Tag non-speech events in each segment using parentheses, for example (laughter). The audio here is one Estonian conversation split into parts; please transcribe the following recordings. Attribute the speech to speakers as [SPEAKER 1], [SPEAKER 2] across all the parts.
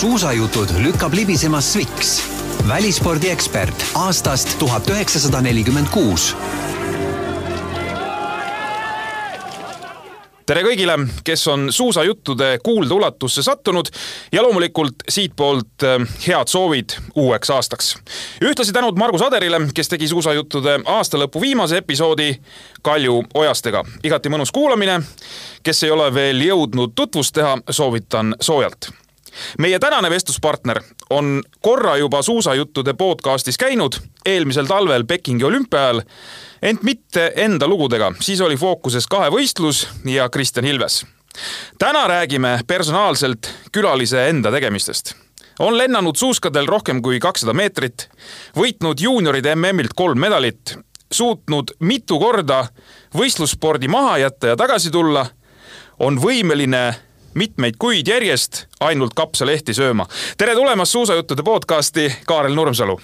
[SPEAKER 1] suusajutud lükkab libisema Sviks, välispordiekspert aastast tuhat üheksasada nelikümmend kuus
[SPEAKER 2] tere kõigile, kes on suusajuttude kuuldeulatusse sattunud ja loomulikult siitpoolt äh, head soovid uueks aastaks. ühtlasi tänud Margus Aderile, kes tegi suusajuttude aastalõpu viimase episoodi Kalju Ojastega. igati mõnus kuulamine. kes ei ole veel jõudnud tutvust teha, soovitan soojalt meie tänane vestluspartner on korra juba suusajuttude podcastis käinud, eelmisel talvel Pekingi olümpia ajal, ent mitte enda lugudega, siis oli fookuses kahevõistlus ja Kristjan Ilves. täna räägime personaalselt külalise enda tegemistest on lennanud suuskadel rohkem kui kakssada meetrit, võitnud juunioride MM-ilt kolm medalit, suutnud mitu korda võistlusspordi maha jätta ja tagasi tulla, on võimeline mitmeid kuid järjest ainult kapsalehti sööma. tere tulemast suusajuttude podcasti, Kaarel Nurmsalu.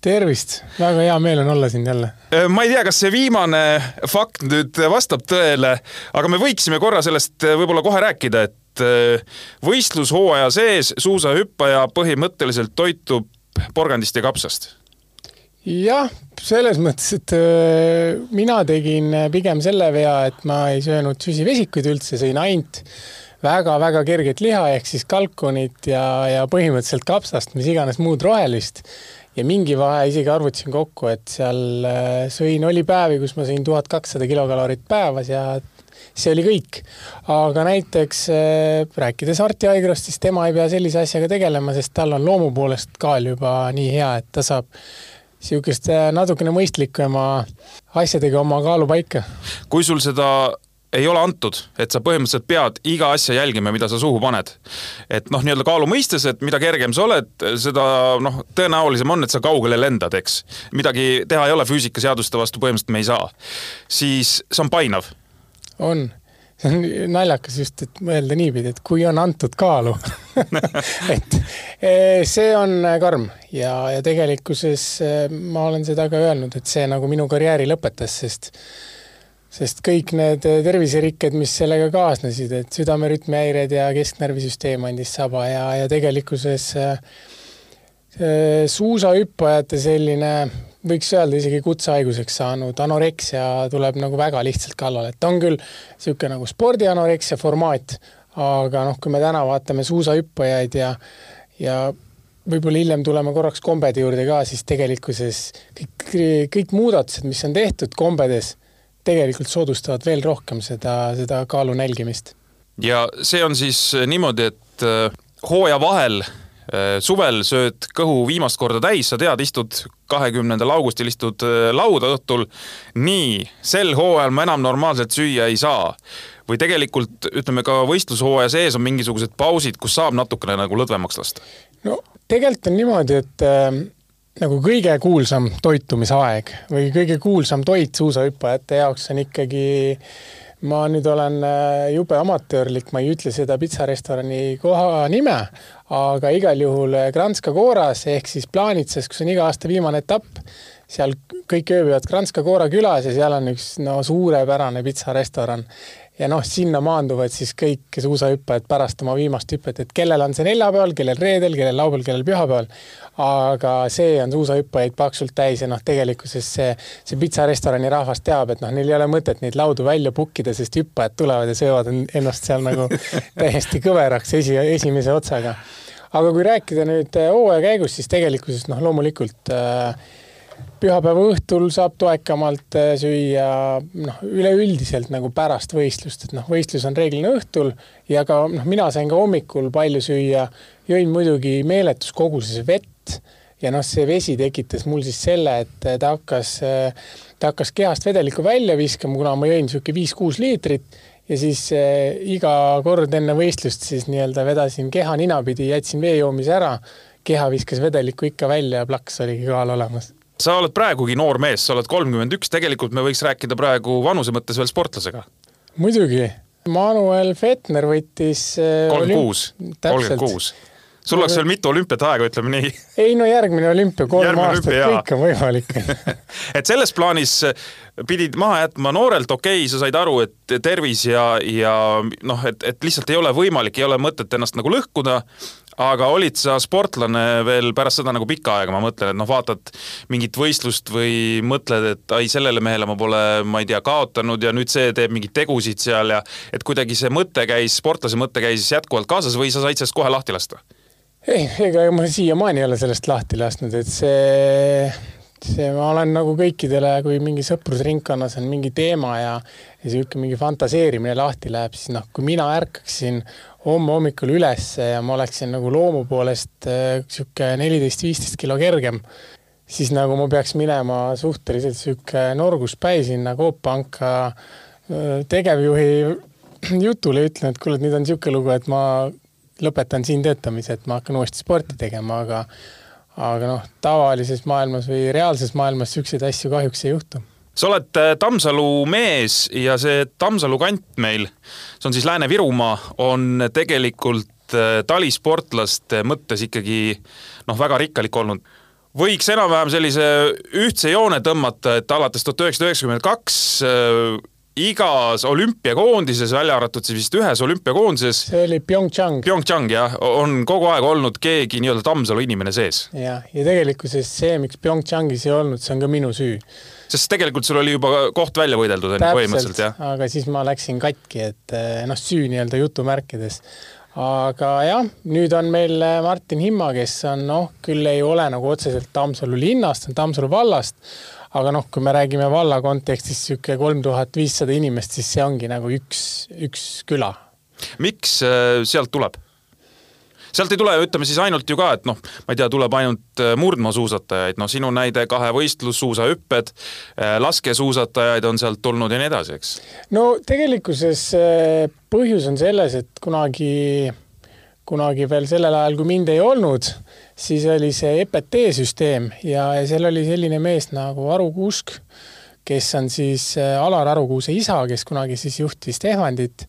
[SPEAKER 3] tervist, väga hea meel on olla siin jälle.
[SPEAKER 2] Äh, ma ei tea, kas see viimane fakt nüüd vastab tõele, aga me võiksime korra sellest äh, võib-olla kohe rääkida, et äh, võistlushooaja sees suusahüppaja põhimõtteliselt toitub porgandist ja kapsast
[SPEAKER 3] jah, selles mõttes, et mina tegin pigem selle vea, et ma ei söönud süsivesikuid üldse, sõin ainult väga-väga kerget liha ehk siis kalkunit ja, ja põhimõtteliselt kapsast, mis iganes muud rohelist. ja mingi vahe isegi arvutasin kokku, et seal äh, sõin, oli päevi, kus ma sõin tuhat kakssada kilokalorit päevas ja see oli kõik. aga näiteks äh, rääkides Arti Aigrast, siis tema ei pea sellise asjaga tegelema, sest tal on loomu poolest kaal juba nii hea, et ta saab niisugust äh, natukene mõistlikuma asjadega oma kaalu paika.
[SPEAKER 2] kui sul seda ei ole antud, et sa põhimõtteliselt pead iga asja jälgima, mida sa suhu paned. et noh, nii-öelda kaalu mõistes, et mida kergem sa oled, seda noh, tõenäolisem on, et sa kaugele lendad, eks. midagi teha ei ole, füüsikaseaduste vastu põhimõtteliselt me ei saa. siis see on painav.
[SPEAKER 3] on, see on naljakas just, et mõelda niipidi, et kui on antud kaalu (laughs) et e, see on karm ja, ja tegelikkuses e, ma olen seda ka öelnud, et see nagu minu karjääri lõpetas, sest sest kõik need terviserikked, mis sellega kaasnesid, et südamerütmihäired ja kesknärvisüsteem andis saba ja, ja tegelikkuses äh, suusahüppajate selline, võiks öelda isegi kutsehaiguseks saanud anoreksia tuleb nagu väga lihtsalt kallale, et on küll niisugune nagu spordianoreksia formaat, aga noh, kui me täna vaatame suusahüppajaid ja, ja võib-olla hiljem tuleme korraks kombede juurde ka, siis tegelikkuses kõik, kõik muudatused, mis on tehtud kombedes tegelikult soodustavad veel rohkem seda, seda kaalu nälgimist.
[SPEAKER 2] ja see on siis niimoodi, et äh, hooaja vahel äh, suvel sööd kõhu viimast korda täis, sa tead, istud kahekümnendal augustil istud äh, lauda õhtul. nii, sel hooajal ma enam normaalselt süüa ei saa. või tegelikult ütleme ka võistlushooaja sees on mingisugused pausid, kus saab natukene nagu lõdvemaks lasta?
[SPEAKER 3] no tegelikult on niimoodi, et nagu kõige kuulsam toitumisaeg või kõige kuulsam toit suusahüppajate jaoks on ikkagi, ma nüüd olen äh, jube amatöörlik, ma ei ütle seda pitsarestorani koha nime, aga igal juhul äh, Granska Kooras ehk siis Plaanitses, kus on iga aasta viimane etapp, seal kõik ööbivad Granska Koora külas ja seal on üks no suurepärane pitsarestoran ja noh, sinna maanduvad siis kõik suusahüppajad pärast oma viimast hüpet, et kellel on see neljapäeval, kellel reedel, kellel laupäeval, kellel pühapäeval. Aga see on suusahüppajaid paksult täis ja noh, tegelikkuses see, see pitsarestorani rahvas teab, et noh, neil ei ole mõtet neid laudu välja book ida, sest hüppajad tulevad ja söövad ennast seal nagu (laughs) täiesti kõveraks esi, esimese otsaga. aga kui rääkida nüüd hooaja käigus, siis tegelikkuses noh, loomulikult äh, pühapäeva õhtul saab toekamalt äh, süüa noh, üleüldiselt nagu pärast võistlust, et noh, võistlus on reeglina õhtul ja ka noh, mina sain ka hommikul palju süüa, jõin muidugi meeletus koguses vett ja noh, see vesi tekitas mul siis selle, et ta hakkas, ta hakkas kehast vedelikku välja viskama, kuna ma jõin niisugune viis-kuus liitrit ja siis äh, iga kord enne võistlust siis nii-öelda vedasin keha ninapidi, jätsin vee joomise ära, keha viskas vedelikku ikka välja ja plaks oligi kohal olemas
[SPEAKER 2] sa oled praegugi noor mees, sa oled kolmkümmend üks, tegelikult me võiks rääkida praegu vanuse mõttes veel sportlasega.
[SPEAKER 3] muidugi, Manuel Fettner võttis.
[SPEAKER 2] Äh, kolmkümmend kuus, kolmkümmend kuus sul oleks veel mitu olümpiat aega, ütleme nii.
[SPEAKER 3] ei no järgmine olümpia, kolm järgmine aastat, kõik on võimalik (laughs)
[SPEAKER 2] et selles plaanis pidid maha jätma noorelt, okei okay,, sa said aru, et tervis ja, ja noh, et, et lihtsalt ei ole võimalik, ei ole mõtet ennast nagu lõhkuda, aga olid sa sportlane veel pärast seda nagu pikka aega, ma mõtlen, et noh, vaatad mingit võistlust või mõtled, et ai, sellele mehele ma pole, ma ei tea, kaotanud ja nüüd see teeb mingeid tegusid seal ja et kuidagi see mõte käis, sportlase mõte käis jätkuvalt kaasas või sa said sellest kohe lahti lasta?
[SPEAKER 3] Ei, ega ma siiamaani ei ole sellest lahti lasknud, et see see, ma olen nagu kõikidele, kui mingi sõprusringkonnas on mingi teema ja, ja niisugune mingi fantaseerimine lahti läheb, siis noh, kui mina ärkaksin homme hommikul üles ja ma oleksin nagu loomu poolest äh, neliteist, viisteist kilo kergem, siis nagu ma peaks minema suhteliselt niisugune norguspäi sinna Coop Panka äh, tegevjuhi (clears throat) jutule ja ütlen, et kuule, et nüüd on niisugune lugu, et ma lõpetan siin töötamise, et ma hakkan uuesti sporti tegema, aga aga noh, tavalises maailmas või reaalses maailmas niisuguseid asju kahjuks ei juhtu
[SPEAKER 2] sa oled äh, Tammsalu mees ja see Tammsalu kant meil, see on siis Lääne-Virumaa, on tegelikult äh, talisportlaste mõttes ikkagi noh, väga rikkalik olnud. võiks enam-vähem sellise ühtse joone tõmmata, et alates tuhat üheksasada üheksakümmend kaks äh, igas olümpiakoondises, välja arvatud siis vist ühes olümpiakoondises.
[SPEAKER 3] see oli PyeongChang.
[SPEAKER 2] PyeongChang jah, on kogu aeg olnud keegi nii-öelda Tammsalu inimene sees.
[SPEAKER 3] jah, ja tegelikkuses see, miks PyeongChangis ei olnud, see on ka minu süü.
[SPEAKER 2] sest tegelikult sul oli juba koht välja võideldud, põhimõtteliselt jah?
[SPEAKER 3] aga siis ma läksin katki, et eh, noh, süü nii-öelda jutumärkides. aga jah, nüüd on meil eh, Martin Himma, kes on noh, küll ei ole nagu otseselt Tammsalu linnast, on Tammsalu vallast aga noh, kui me räägime valla kontekstis niisugune kolm tuhat viissada inimest, siis see ongi nagu üks, üks küla.
[SPEAKER 2] miks äh, sealt tuleb? sealt ei tule, ütleme siis ainult ju ka, et noh, ma ei tea, tuleb ainult äh, murdmaasuusatajaid, noh, sinu näide kahevõistlus, suusahüpped, äh, laskesuusatajaid on sealt tulnud ja nii edasi, eks?
[SPEAKER 3] no tegelikkuses põhjus on selles, et kunagi, kunagi veel sellel ajal, kui mind ei olnud, siis oli see EPT süsteem ja, ja seal oli selline mees nagu Aru Kuusk, kes on siis äh, Alar Arukuuse isa, kes kunagi siis juhtis Tehvandit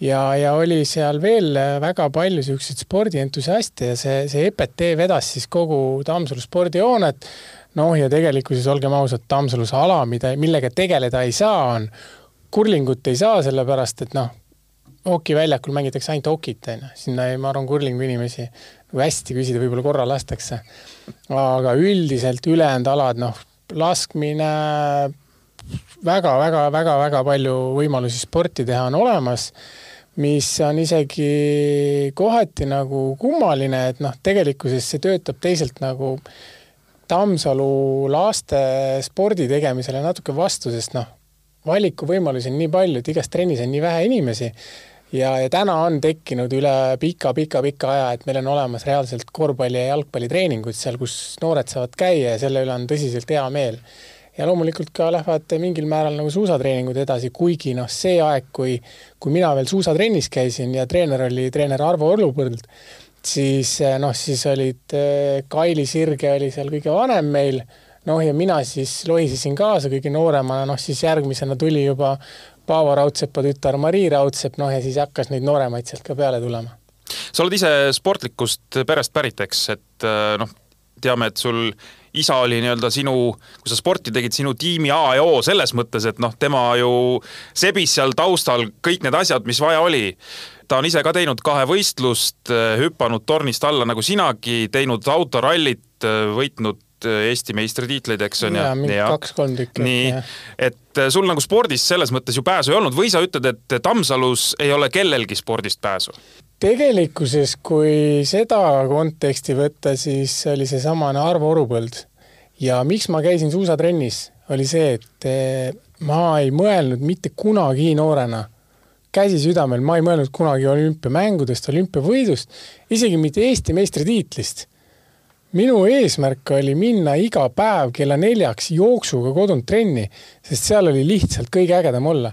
[SPEAKER 3] ja, ja oli seal veel äh, väga palju niisuguseid spordientusiaste ja see, see EPT vedas siis kogu Tammsalu spordihoonet. noh, ja tegelikkuses olgem ausad, Tammsalus ala, mida, millega tegeleda ei saa, on kurlingut ei saa, sellepärast et noh, hokiväljakul mängitakse ainult hokit, on ju, sinna ei, ma arvan, kurlingu inimesi nagu hästi küsida, võib-olla korra lastakse. aga üldiselt ülejäänud alad, noh, laskmine väga-väga-väga-väga palju võimalusi sporti teha on olemas, mis on isegi kohati nagu kummaline, et noh, tegelikkuses see töötab teisalt nagu Tammsalu laste spordi tegemisele natuke vastu, sest noh, valikuvõimalusi on nii palju, et igas trennis on nii vähe inimesi ja, ja täna on tekkinud üle pika-pika-pika aja, et meil on olemas reaalselt korvpalli- ja jalgpallitreeningud seal, kus noored saavad käia ja selle üle on tõsiselt hea meel. ja loomulikult ka lähevad mingil määral nagu suusatreeningud edasi, kuigi noh, see aeg, kui, kui mina veel suusatrennis käisin ja treener oli treener Arvo Orlupõld, siis noh, siis olid eh, Kaili Sirge oli seal kõige vanem meil, noh ja mina siis lohisesin kaasa kõige nooremana, noh siis järgmisena tuli juba Paavo Raudsepa tütar Marii Raudsepp, noh ja siis hakkas neid nooremaid sealt ka peale tulema.
[SPEAKER 2] sa oled ise sportlikust perest pärit, eks, et äh, noh, teame, et sul isa oli nii-öelda sinu, kui sa sporti tegid, sinu tiimi A ja O selles mõttes, et noh, tema ju sebis seal taustal kõik need asjad, mis vaja oli. ta on ise ka teinud kahevõistlust, hüpanud tornist alla nagu sinagi, teinud autorallit, võitnud Äh, Eesti meistritiitleid, eks on
[SPEAKER 3] ju. jaa, mingi kaks-kolm tükki.
[SPEAKER 2] nii, et äh, sul nagu spordist selles mõttes ju pääsu ei olnud või sa ütled, et Tammsalus ei ole kellelgi spordist pääsu?
[SPEAKER 3] tegelikkuses, kui seda konteksti võtta, siis oli seesamane Arvo Orupõld. ja miks ma käisin suusatrennis, oli see, et äh, ma ei mõelnud mitte kunagi noorena, käsi südamel, ma ei mõelnud kunagi olümpiamängudest, olümpiavõidust, isegi mitte Eesti meistritiitlist minu eesmärk oli minna iga päev kella neljaks jooksuga kodunt trenni, sest seal oli lihtsalt kõige ägedam olla.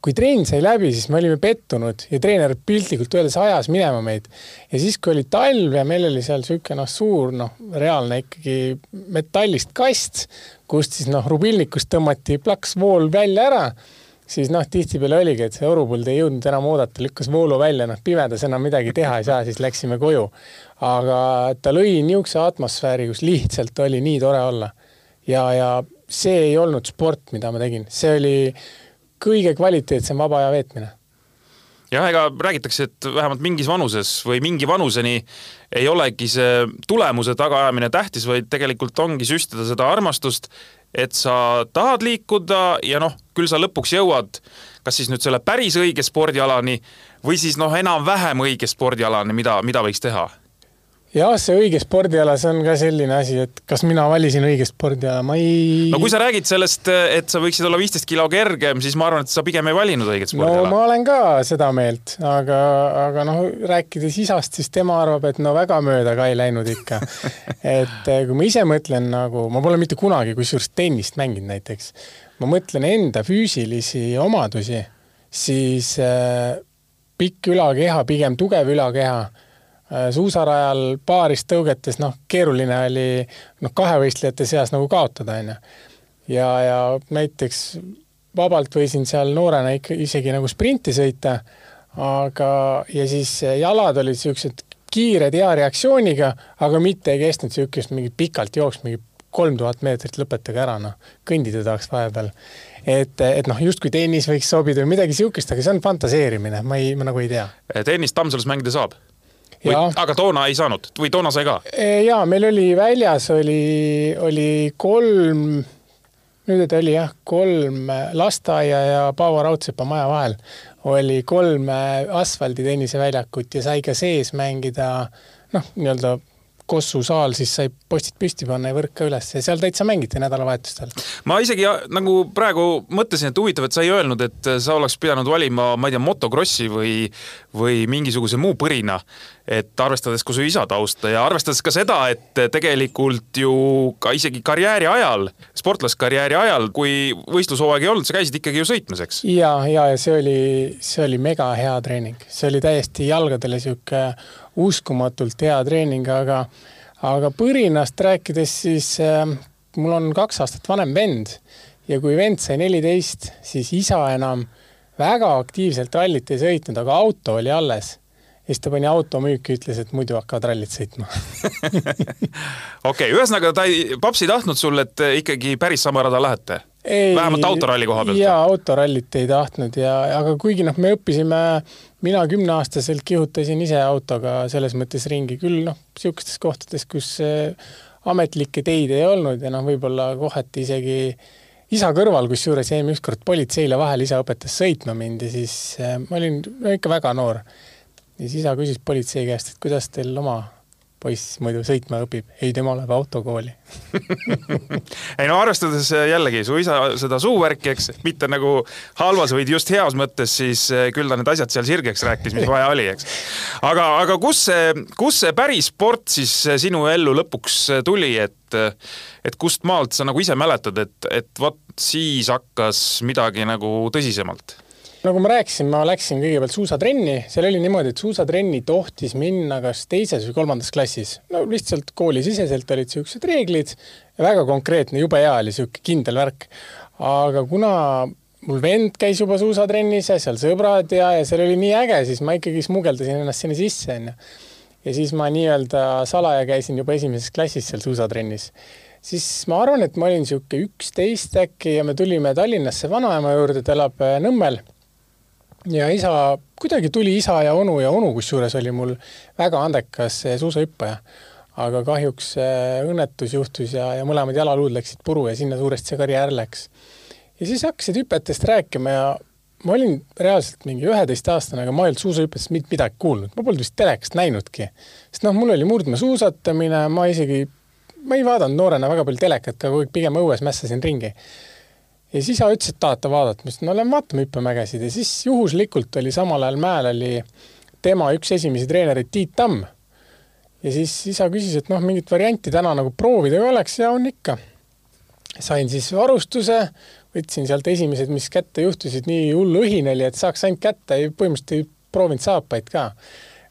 [SPEAKER 3] kui trenn sai läbi, siis me olime pettunud ja treener piltlikult öeldes ajas minema meid. ja siis, kui oli talv ja meil oli seal niisugune noh, suur noh, reaalne ikkagi metallist kast, kust siis noh, rubilnikust tõmmati plaks vool välja ära, siis noh, tihtipeale oligi, et see orupuld ei jõudnud enam oodata, lükkas voolu välja, noh pimedas enam midagi teha ei saa, siis läksime koju. Aga ta lõi niisuguse atmosfääri, kus lihtsalt oli nii tore olla. ja, ja see ei olnud sport, mida ma tegin, see oli kõige kvaliteetsem vaba aja veetmine.
[SPEAKER 2] Jah, ega räägitakse, et vähemalt mingis vanuses või mingi vanuseni ei olegi see tulemuse tagaajamine tähtis, vaid tegelikult ongi süstida seda armastust et sa tahad liikuda ja noh, küll sa lõpuks jõuad kas siis nüüd selle päris õige spordialani või siis noh, enam-vähem õige spordialani, mida, mida võiks teha
[SPEAKER 3] jah, see õige spordiala, see on ka selline asi, et kas mina valisin õige spordiala, ma ei.
[SPEAKER 2] no kui sa räägid sellest, et sa võiksid olla viisteist kilo kergem, siis ma arvan, et sa pigem ei valinud õiget spordiala.
[SPEAKER 3] no ma olen ka seda meelt, aga, aga noh, rääkides isast, siis tema arvab, et no väga mööda ka ei läinud ikka (laughs) et eh, kui ma ise mõtlen nagu, ma pole mitte kunagi kusjuures tennist mänginud näiteks, ma mõtlen enda füüsilisi omadusi, siis äh, pikk ülakeha, pigem tugev ülakeha suusarajal paarist tõugetes, noh, keeruline oli noh, kahevõistlejate seas nagu kaotada, onju. ja, ja näiteks vabalt võisin seal noorena ikka isegi nagu sprinti sõita, aga, ja siis jalad olid siuksed kiired hea reaktsiooniga, aga mitte ei kestnud niisugust mingit pikalt jooksma, mingi kolm tuhat meetrit, lõpetage ära, noh, kõndida tahaks vahepeal. et, et noh, justkui tennis võiks sobida või midagi niisugust, aga see on fantaseerimine, ma ei, ma nagu ei tea.
[SPEAKER 2] tennist Tammsalus mängida saab? Aga toona ei saanud või toona sai ka?
[SPEAKER 3] E, ja meil oli väljas oli, oli kolm, nüüd oli jah, kolm lasteaia ja Paavo Raudsepa maja vahel oli kolm asfalditenniseväljakut ja sai ka sees mängida noh, nii-öelda Kossu saal, siis sai postid püsti panna ja võrk ka üles ja seal täitsa mängiti nädalavahetustel.
[SPEAKER 2] ma isegi nagu praegu mõtlesin, et huvitav, et sa ei öelnud, et sa oleks pidanud valima, ma ei tea, motokrossi või, või mingisuguse muu põrina et arvestades ka su isa tausta ja arvestades ka seda, et tegelikult ju ka isegi karjääri ajal, sportlaskarjääri ajal, kui võistlushooaeg ei olnud, sa käisid ikkagi ju sõitmas, eks?
[SPEAKER 3] ja, ja, ja see oli, see oli mega hea treening, see oli täiesti jalgadele sihuke uskumatult hea treening, aga, aga põrinast rääkides, siis äh, mul on kaks aastat vanem vend ja kui vend sai neliteist, siis isa enam väga aktiivselt rallit ei sõitnud, aga auto oli alles ja siis ta pani auto müüki, ütles, et muidu hakkavad rallit sõitma (laughs)
[SPEAKER 2] okei ühesõnaga ta ei, paps ei tahtnud sul, et ikkagi päris sama rada lähete? Vähemalt autoralli koha pealt?
[SPEAKER 3] jaa, autorallit ei tahtnud ja, aga kuigi noh, me õppisime, mina kümneaastaselt kihutasin ise autoga selles mõttes ringi, küll noh, niisugustes kohtades, kus ametlikke teid ei olnud ja noh, võib-olla kohati isegi isa kõrval, kusjuures jäime ükskord politseile vahele, isa õpetas sõitma mind ja siis äh, ma olin no, ikka väga noor ja siis isa küsis politsei käest, et kuidas teil oma poiss muidu sõitma õpib, ei, tema läheb autokooli. (laughs)
[SPEAKER 2] Ei no arvestades jällegi su isa seda suuvärki, eks, mitte nagu halvas, vaid just heas mõttes, siis eh, küll ta need asjad seal sirgeks rääkis, mis vaja oli, eks. aga, aga kus see, kus see päris sport siis sinu ellu lõpuks tuli, et et kust maalt sa nagu ise mäletad, et, et vot siis hakkas midagi nagu tõsisemalt
[SPEAKER 3] nagu ma rääkisin, ma läksin kõigepealt suusatrenni, seal oli niimoodi, et suusatrenni tohtis minna kas teises või kolmandas klassis. no lihtsalt koolisiseselt olid niisugused reeglid väga konkreetne, jube hea oli niisugune kindel värk. aga kuna mul vend käis juba suusatrennis ja seal sõbrad ja, ja seal oli nii äge, siis ma ikkagi smugeldasin ennast sinna sisse, onju. ja siis ma nii-öelda salaja käisin juba esimeses klassis seal suusatrennis siis ma arvan, et ma olin niisugune üksteist äkki ja me tulime Tallinnasse vanaema juurde, ta elab Nõmmel ja isa, kuidagi tuli isa ja onu ja onu kusjuures oli mul väga andekas suusahüppaja. aga kahjuks eh, õnnetus juhtus ja, ja mõlemad jalaluud läksid puru ja sinna suuresti see karjäär läks. ja siis hakkasid hüpetest rääkima ja ma olin reaalselt mingi üheteistaastane, aga ma ei olnud suusahüppest mitte midagi kuulnud, ma polnud vist telekast näinudki. sest noh, mul oli murdmaasuusatamine, ma isegi, ma ei vaadanud noorena väga palju telekat, aga pigem õues mässasin ringi ja siis isa ütles, et tahate vaadata, ma ütlesin, no lähme vaatame hüppemägesid ja siis juhuslikult oli samal ajal mäel oli tema üks esimesi treenereid Tiit Tamm. ja siis isa küsis, et noh, mingit varianti täna nagu proovida ei oleks ja on ikka. sain siis varustuse, võtsin sealt esimesed, mis kätte juhtusid, nii hull õhin oli, et saaks ainult kätte, põhimõtteliselt ei proovinud saapaid ka.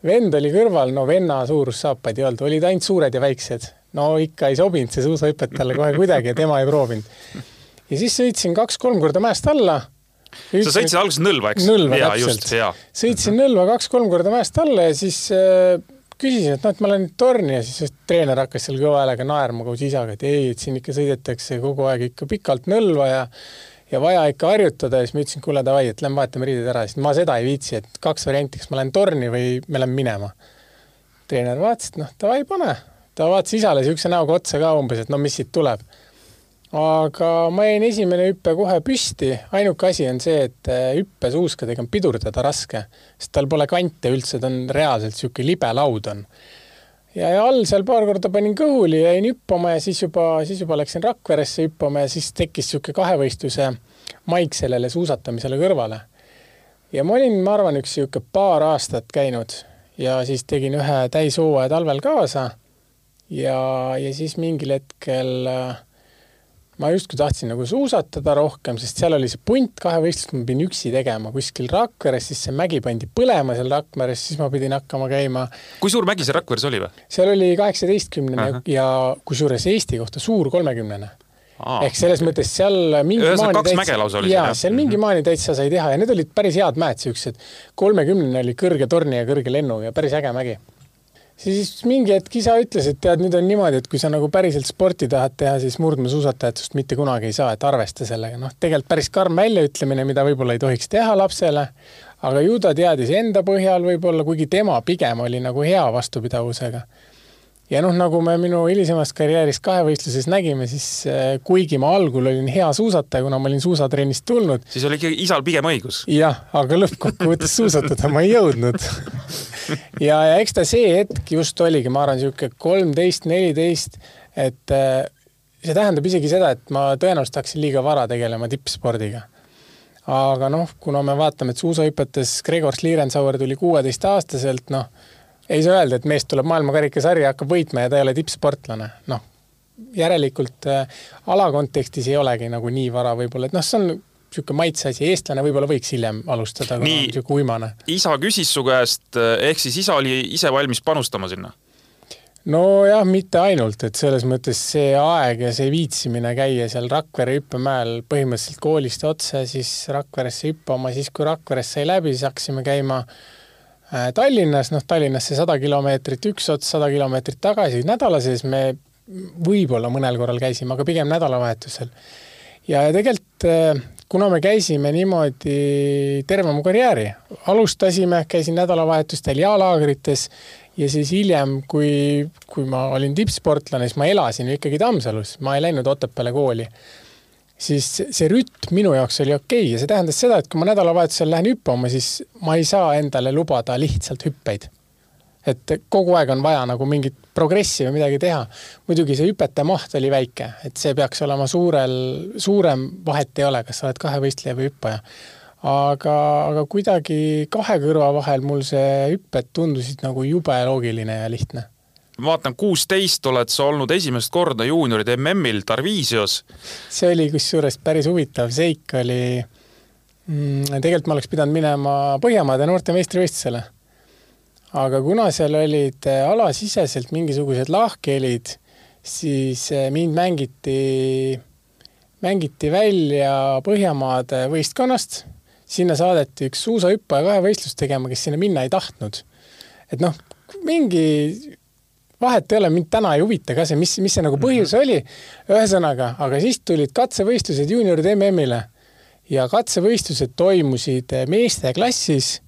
[SPEAKER 3] vend oli kõrval, no venna suurus saapaid ei olnud, olid ainult suured ja väiksed. no ikka ei sobinud see suusahüpet talle kohe kuidagi ja tema ei proovinud ja siis sõitsin kaks-kolm korda mäest alla
[SPEAKER 2] sa sõitsid alguses Nõlva, eks?
[SPEAKER 3] Nõlva täpselt. sõitsin Nõlva kaks-kolm korda mäest alla ja siis äh, küsisin, et noh, et ma lähen torni ja siis treener hakkas seal kõva häälega naerma koos isaga, et ei, et siin ikka sõidetakse kogu aeg ikka pikalt Nõlva ja ja vaja ikka harjutada ja siis ma ütlesin, kuule davai, et lähme vahetame riided ära, siis ma seda ei viitsi, et kaks varianti, kas ma lähen torni või me lähme minema. treener vaatas, et noh, davai, pane. ta vaatas isale niisuguse näoga otsa ka umbes, et no mis siit tuleb aga ma jäin esimene hüpe kohe püsti, ainuke asi on see, et äh, hüppesuuskadega on pidurdada raske, sest tal pole kante üldse, ta on reaalselt niisugune libe laud on. ja, ja all seal paar korda panin kõhuli, jäin hüppama ja siis juba, siis juba läksin Rakveresse hüppama ja siis tekkis niisugune kahevõistluse maik sellele suusatamisele kõrvale. ja ma olin, ma arvan, üks niisugune paar aastat käinud ja siis tegin ühe täishooaja talvel kaasa ja, ja siis mingil hetkel äh, ma justkui tahtsin nagu suusatada rohkem, sest seal oli see punt kahevõistlust, ma pidin üksi tegema kuskil Rakveres, siis see mägi pandi põlema seal Rakveres, siis ma pidin hakkama käima.
[SPEAKER 2] kui suur mägi see Rakveres oli või?
[SPEAKER 3] seal oli kaheksateistkümnene uh -huh. ja kusjuures Eesti kohta suur kolmekümnene. ehk selles mõttes seal mingi
[SPEAKER 2] Ühesõnaga kaks mäge lausa oli
[SPEAKER 3] seal, jah? seal mingi mhm. maani täitsa sai teha ja need olid päris head mäed, siuksed. kolmekümnene oli kõrge torni ja kõrge lennu ja päris äge mägi siis mingi hetk isa ütles, et tead, nüüd on niimoodi, et kui sa nagu päriselt sporti tahad teha, siis murdmaasuusatajat sinust mitte kunagi ei saa, et arvesta sellega. noh, tegelikult päris karm väljaütlemine, mida võib-olla ei tohiks teha lapsele, aga ju ta teadis enda põhjal võib-olla, kuigi tema pigem oli nagu hea vastupidavusega. Ja noh, nagu me minu hilisemas karjääris kahevõistluses nägime, siis äh, kuigi ma algul olin hea suusataja, kuna ma olin suusatrennist tulnud.
[SPEAKER 2] siis oli ikkagi isal pigem õigus.
[SPEAKER 3] jah, aga lõppkokkuvõttes suusatada ma ei jõudnud (laughs) ja, ja eks ta see hetk just oligi, ma arvan, niisugune kolmteist, neliteist, et äh, see tähendab isegi seda, et ma tõenäoliselt hakkasin liiga vara tegelema tippspordiga. aga noh, kuna me vaatame, et suusahüpetes Gregor Schlierenzauer tuli kuueteistaastaselt, noh, ei saa öelda, et mees tuleb maailmakarikasarja, hakkab võitma ja ta ei ole tippsportlane, noh järelikult äh, ala kontekstis ei olegi nagu nii vara võib-olla, et noh, see on niisugune maitseasi, eestlane võib-olla võiks hiljem alustada, kui on niisugune uimane.
[SPEAKER 2] isa küsis su käest, ehk siis isa oli ise valmis panustama sinna?
[SPEAKER 3] nojah, mitte ainult, et selles mõttes see aeg ja see viitsimine käia seal Rakvere hüppemäel põhimõtteliselt koolist otse, siis Rakveresse hüppama, siis kui Rakverest sai läbi, siis hakkasime käima äh, Tallinnas, noh, Tallinnasse sada kilomeetrit üks ots, sada kilomeetrit tagasi, nädala sees me võib-olla mõnel korral käisime, aga pigem nädalavahetusel. ja tegelikult äh, kuna me käisime niimoodi terve mu karjääri, alustasime, käisin nädalavahetustel jalaagrites ja siis hiljem, kui, kui ma olin tippsportlane, siis ma elasin ju ikkagi Tammsalus, ma ei läinud Otepääle kooli. Siis see rütm minu jaoks oli okei okay ja see tähendas seda, et kui ma nädalavahetusel lähen hüppama, siis ma ei saa endale lubada lihtsalt hüppeid et kogu aeg on vaja nagu mingit progressi või midagi teha. muidugi see hüpete maht oli väike, et see peaks olema suurel, suurem vahet ei ole, kas sa oled kahevõistleja või hüppaja. aga, aga kuidagi kahe kõrva vahel mul see hüpped tundusid nagu jube loogiline ja lihtne
[SPEAKER 2] ma vaatan, kuusteist oled sa olnud esimest korda juunioride MM-il Tarviisios.
[SPEAKER 3] see oli kusjuures päris huvitav seik oli mm,, tegelikult ma oleks pidanud minema Põhjamaade noorte meistrivõistlusele aga kuna seal olid äh, alasiseselt mingisugused lahkhelid, siis äh, mind mängiti, mängiti välja Põhjamaade võistkonnast. sinna saadeti üks suusahüppaja kahevõistlust tegema, kes sinna minna ei tahtnud. et noh, mingi vahet ei ole, mind täna ei huvita ka see, mis, mis see nagu põhjus mhm. oli. ühesõnaga, aga siis tulid katsevõistlused juunioride MM-ile ja katsevõistlused toimusid äh, meeste klassis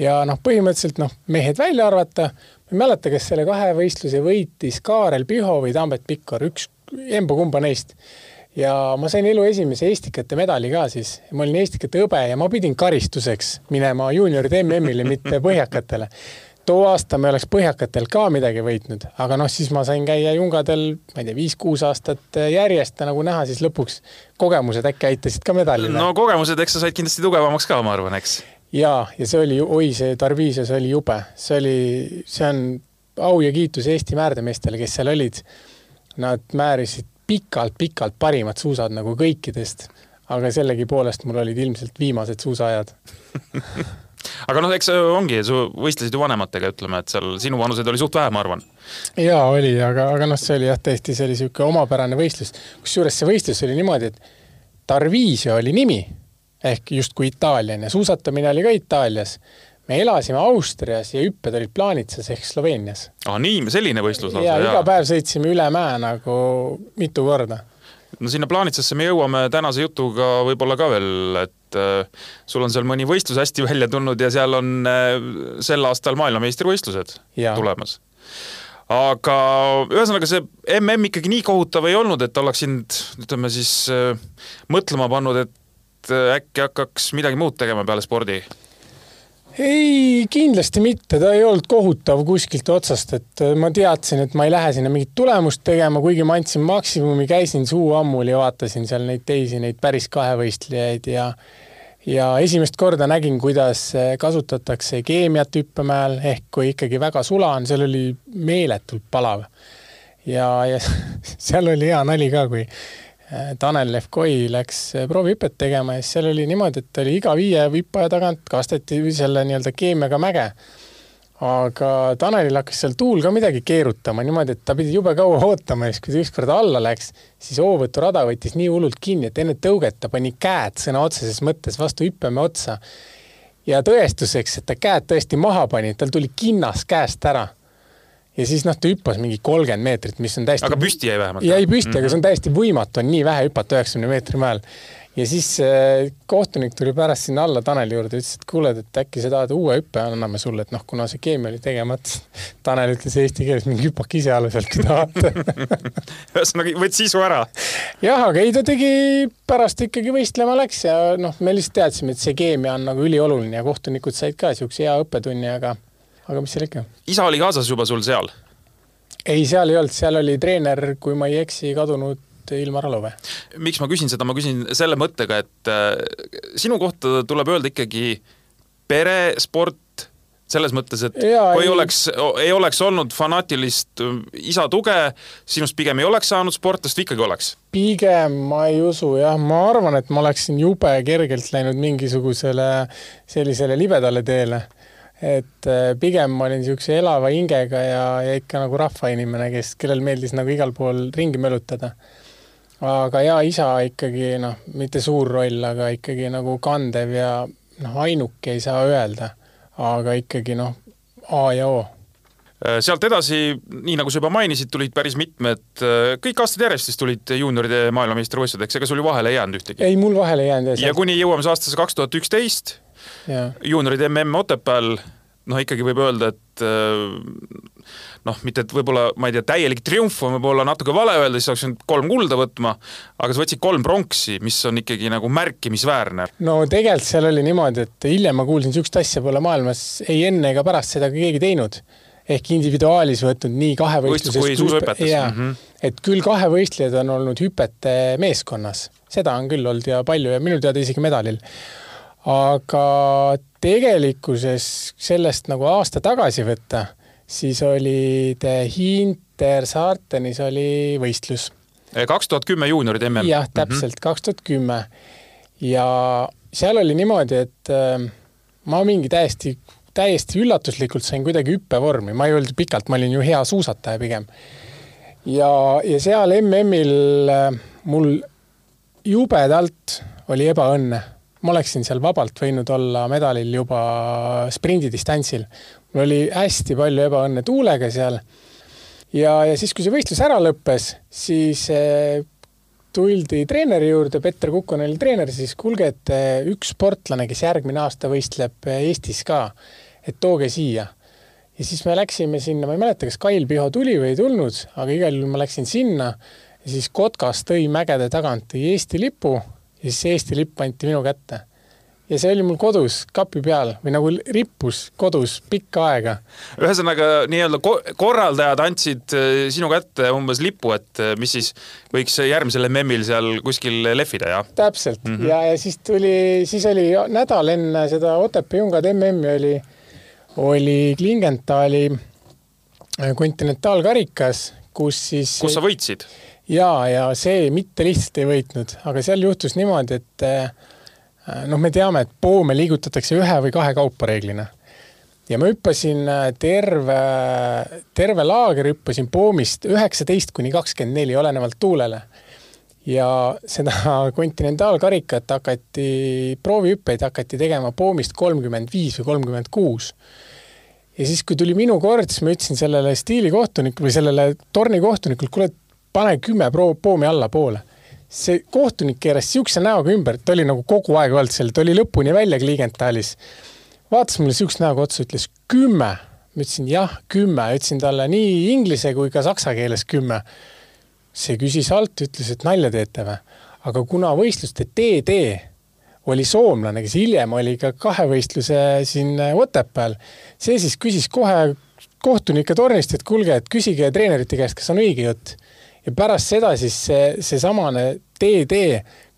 [SPEAKER 3] ja noh, põhimõtteliselt noh, mehed välja arvata, ma ei mäleta, kes selle kahevõistluse võitis, Kaarel Piho või Tambet Pikkor, üks, emba-kumba neist. ja ma sain elu esimese Eestikate medali ka siis, ma olin Eestikate hõbe ja ma pidin karistuseks minema juunioride MM-ile, mitte (laughs) põhjakatele. Too aasta me oleks põhjakatel ka midagi võitnud, aga noh, siis ma sain käia jungadel, ma ei tea, viis-kuus aastat järjest nagu näha, siis lõpuks kogemused äkki aitasid ka medalile.
[SPEAKER 2] no kogemused, eks sa said kindlasti tugevamaks ka, ma arvan, eks
[SPEAKER 3] ja, ja see oli, oi, see Tarviisias oli jube, see oli, see on au ja kiitus Eesti määrdemeestele, kes seal olid. Nad määrisid pikalt-pikalt parimad suusad nagu kõikidest, aga sellegipoolest mul olid ilmselt viimased suusaajad (laughs)
[SPEAKER 2] aga noh, eks ongi, sa võistlesid ju vanematega, ütleme, et seal sinu vanuseid oli suht vähe, ma arvan.
[SPEAKER 3] jaa, oli, aga, aga noh, see oli jah, tõesti, see oli niisugune omapärane võistlus. kusjuures see võistlus oli niimoodi, et Tarviisio oli nimi ehk justkui Itaaliani ja suusatamine oli ka Itaalias. me elasime Austrias ja hüpped olid Plaanitsas ehk Sloveenias.
[SPEAKER 2] aa, nii, selline võistlus
[SPEAKER 3] lausa? ja iga päev sõitsime üle mäe nagu mitu korda
[SPEAKER 2] no sinna Plaanitsasse me jõuame tänase jutuga võib-olla ka veel, et äh, sul on seal mõni võistlus hästi välja tulnud ja seal on äh, sel aastal maailmameistrivõistlused ja. tulemas. aga ühesõnaga see mm ikkagi nii kohutav ei olnud, et oleks sind, ütleme siis äh, mõtlema pannud, et äkki hakkaks midagi muud tegema peale spordi
[SPEAKER 3] ei, kindlasti mitte, ta ei olnud kohutav kuskilt otsast, et äh, ma teadsin, et ma ei lähe sinna mingit tulemust tegema, kuigi ma andsin maksimumi, käisin suu ammuli, vaatasin seal neid teisi, neid päris kahevõistlejaid ja ja esimest korda nägin, kuidas äh, kasutatakse keemiat hüppemäel, ehk kui ikkagi väga sula on, seal oli meeletult palav. ja, ja (laughs) seal oli hea nali ka, kui Tanel Levkoi läks äh, proovihüpet tegema ja siis seal oli niimoodi, et oli iga viie hüppaja tagant kasteti selle nii-öelda keemiaga mäge. aga Tanelil hakkas seal tuul ka midagi keerutama niimoodi, et ta pidi jube kaua ootama ja siis, kui ta ükskord alla läks, siis hoovõturada võttis nii hullult kinni, et enne tõuget ta pani käed sõna otseses mõttes vastu hüppemäe otsa. ja tõestuseks, et ta käed tõesti maha pani, tal tuli kinnas käest ära ja siis noh, ta hüppas mingi kolmkümmend meetrit, mis on täiesti.
[SPEAKER 2] aga püsti jäi vähemalt?
[SPEAKER 3] jäi püsti mm, -hmm. aga see on täiesti võimatu, on nii vähe hüpata üheksakümne meetri mäel. ja siis äh, kohtunik tuli pärast sinna alla Taneli juurde, ütles, et kuule, et äkki sa tahad uue hüppe, anname sulle, et noh, kuna see keemia oli tegemata. Tanel ütles eesti keeles, mingi hüppake ise alla sealt, kui tahate (laughs)
[SPEAKER 2] ühesõnaga võttis sisu ära?
[SPEAKER 3] jah, aga ei, ta tegi, pärast ikkagi võistlema läks ja noh, me lihtsalt teadsime, et see keemia on nagu ülioluline ja kohtunikud said ka niisuguse hea õppetunni, aga aga mis seal ikka.
[SPEAKER 2] isa oli kaasas juba sul seal?
[SPEAKER 3] ei, seal ei olnud, seal oli treener, kui ma ei eksi, kadunud Ilmar Alove.
[SPEAKER 2] miks ma küsin seda, ma küsin selle mõttega, et äh, sinu kohta tuleb öelda ikkagi peresport, selles mõttes, et ja, kui ei oleks, ei oleks olnud fanaatilist äh, isa tuge, sinust pigem ei oleks saanud sportlast või ikkagi oleks?
[SPEAKER 3] pigem ma ei usu jah, ma arvan, et ma oleksin jube kergelt läinud mingisugusele sellisele libedale teele et äh, pigem ma olin niisuguse elava hingega ja, ja ikka nagu rahvainimene, kes, kellel meeldis nagu igal pool ringi mölutada. aga ja isa ikkagi noh, mitte suur roll, aga ikkagi nagu kandev ja noh, ainuke ei saa öelda, aga ikkagi noh, A ja O
[SPEAKER 2] äh, sealt edasi, nii nagu sa juba mainisid, tulid päris mitmed, äh, kõik aastad järjest siis tulid juunioride maailmameistrivõistlused, ega sul ju vahele ei jäänud ühtegi?
[SPEAKER 3] ei, mul vahele ei jäänud.
[SPEAKER 2] ja kuni jõuame aastasse kaks tuhat üksteist, juunioride mm Otepääl noh, ikkagi võib öelda, et äh, noh, mitte et võib-olla, ma ei tea, täielik triumf on võib-olla natuke vale öelda, siis oleks pidanud kolm kulda võtma, aga sa võtsid kolm pronksi, mis on ikkagi nagu märkimisväärne.
[SPEAKER 3] no tegelikult seal oli niimoodi, et hiljem ma kuulsin, niisugust asja pole maailmas ei enne ega pärast seda keegi teinud. ehk individuaalis võtnud nii kahevõistluses
[SPEAKER 2] kui suusahüpetes.
[SPEAKER 3] jaa mm, -hmm. et küll kahevõistlejad on olnud hüpete meeskonnas, seda on küll olnud ja palju ja minu teada isegi medalil aga tegelikkuses sellest nagu aasta tagasi võtta, siis oli Hintersaartenis oli võistlus.
[SPEAKER 2] kaks tuhat kümme juunioride mm.
[SPEAKER 3] jah, täpselt, kaks tuhat kümme. ja seal oli niimoodi, et äh, ma mingi täiesti, täiesti üllatuslikult sain kuidagi hüppevormi, ma ei olnud pikalt, ma olin ju hea suusataja pigem. ja, ja seal MM-il äh, mul jubedalt oli ebaõnne ma oleksin seal vabalt võinud olla medalil juba sprindidistantsil. mul oli hästi palju ebaõnne tuulega seal. ja, ja siis, kui see võistlus ära lõppes, siis eh, tuldi treeneri juurde, Petter Kukon oli treener, siis kuulge, et eh, üks sportlane, kes järgmine aasta võistleb eh, Eestis ka, et tooge siia. ja siis me läksime sinna, ma ei mäleta, kas Kail Piho tuli või ei tulnud, aga igal juhul ma läksin sinna ja siis Kotkas tõi mägede tagant Eesti lipu ja siis Eesti lipp anti minu kätte. ja see oli mul kodus kapi peal või nagu rippus kodus pikka aega.
[SPEAKER 2] ühesõnaga nii-öelda korraldajad andsid äh, sinu kätte umbes lipu, et äh, mis siis võiks järgmisel MM-il seal kuskil lehvida, jah?
[SPEAKER 3] täpselt mm -hmm. ja, ja siis tuli, siis oli nädal enne seda Otepää Jungad MM-i oli, oli Klingenthali äh, kontinentaalkarikas, kus siis
[SPEAKER 2] kus sa võitsid?
[SPEAKER 3] Ja, ja see mitte lihtsalt ei võitnud, aga seal juhtus niimoodi, et äh, noh, me teame, et poome liigutatakse ühe või kahe kaupa reeglina. ja ma hüppasin äh, terve, terve laager hüppasin poomist üheksateist kuni kakskümmend neli, olenevalt tuulele. ja seda (laughs) kontinentaalkarikat hakati, proovihüppeid hakati tegema poomist kolmkümmend viis või kolmkümmend kuus. ja siis, kui tuli minu kord, siis ma ütlesin sellele stiilikohtunikule või sellele tornikohtunikule, kuule, pane kümme pro-, poomi allapoole. see kohtunik keeras niisuguse näoga ümber, ta oli nagu kogu aeg olnud seal, ta oli lõpuni välja kliigendaalis. vaatas mulle niisuguse näoga otsa, ütles kümme. ma ütlesin jah, kümme, ütlesin talle nii inglise kui ka saksa keeles kümme see küsis alt, ütles, et nalja teete või. aga kuna võistluste TD oli soomlane, kes hiljem oli ka kahevõistluse siin Otepääl, see siis küsis kohe kohtunike tornist, et kuulge, et küsige treenerite käest, kas on õige jutt. Ja pärast seda siis see, seesamane TD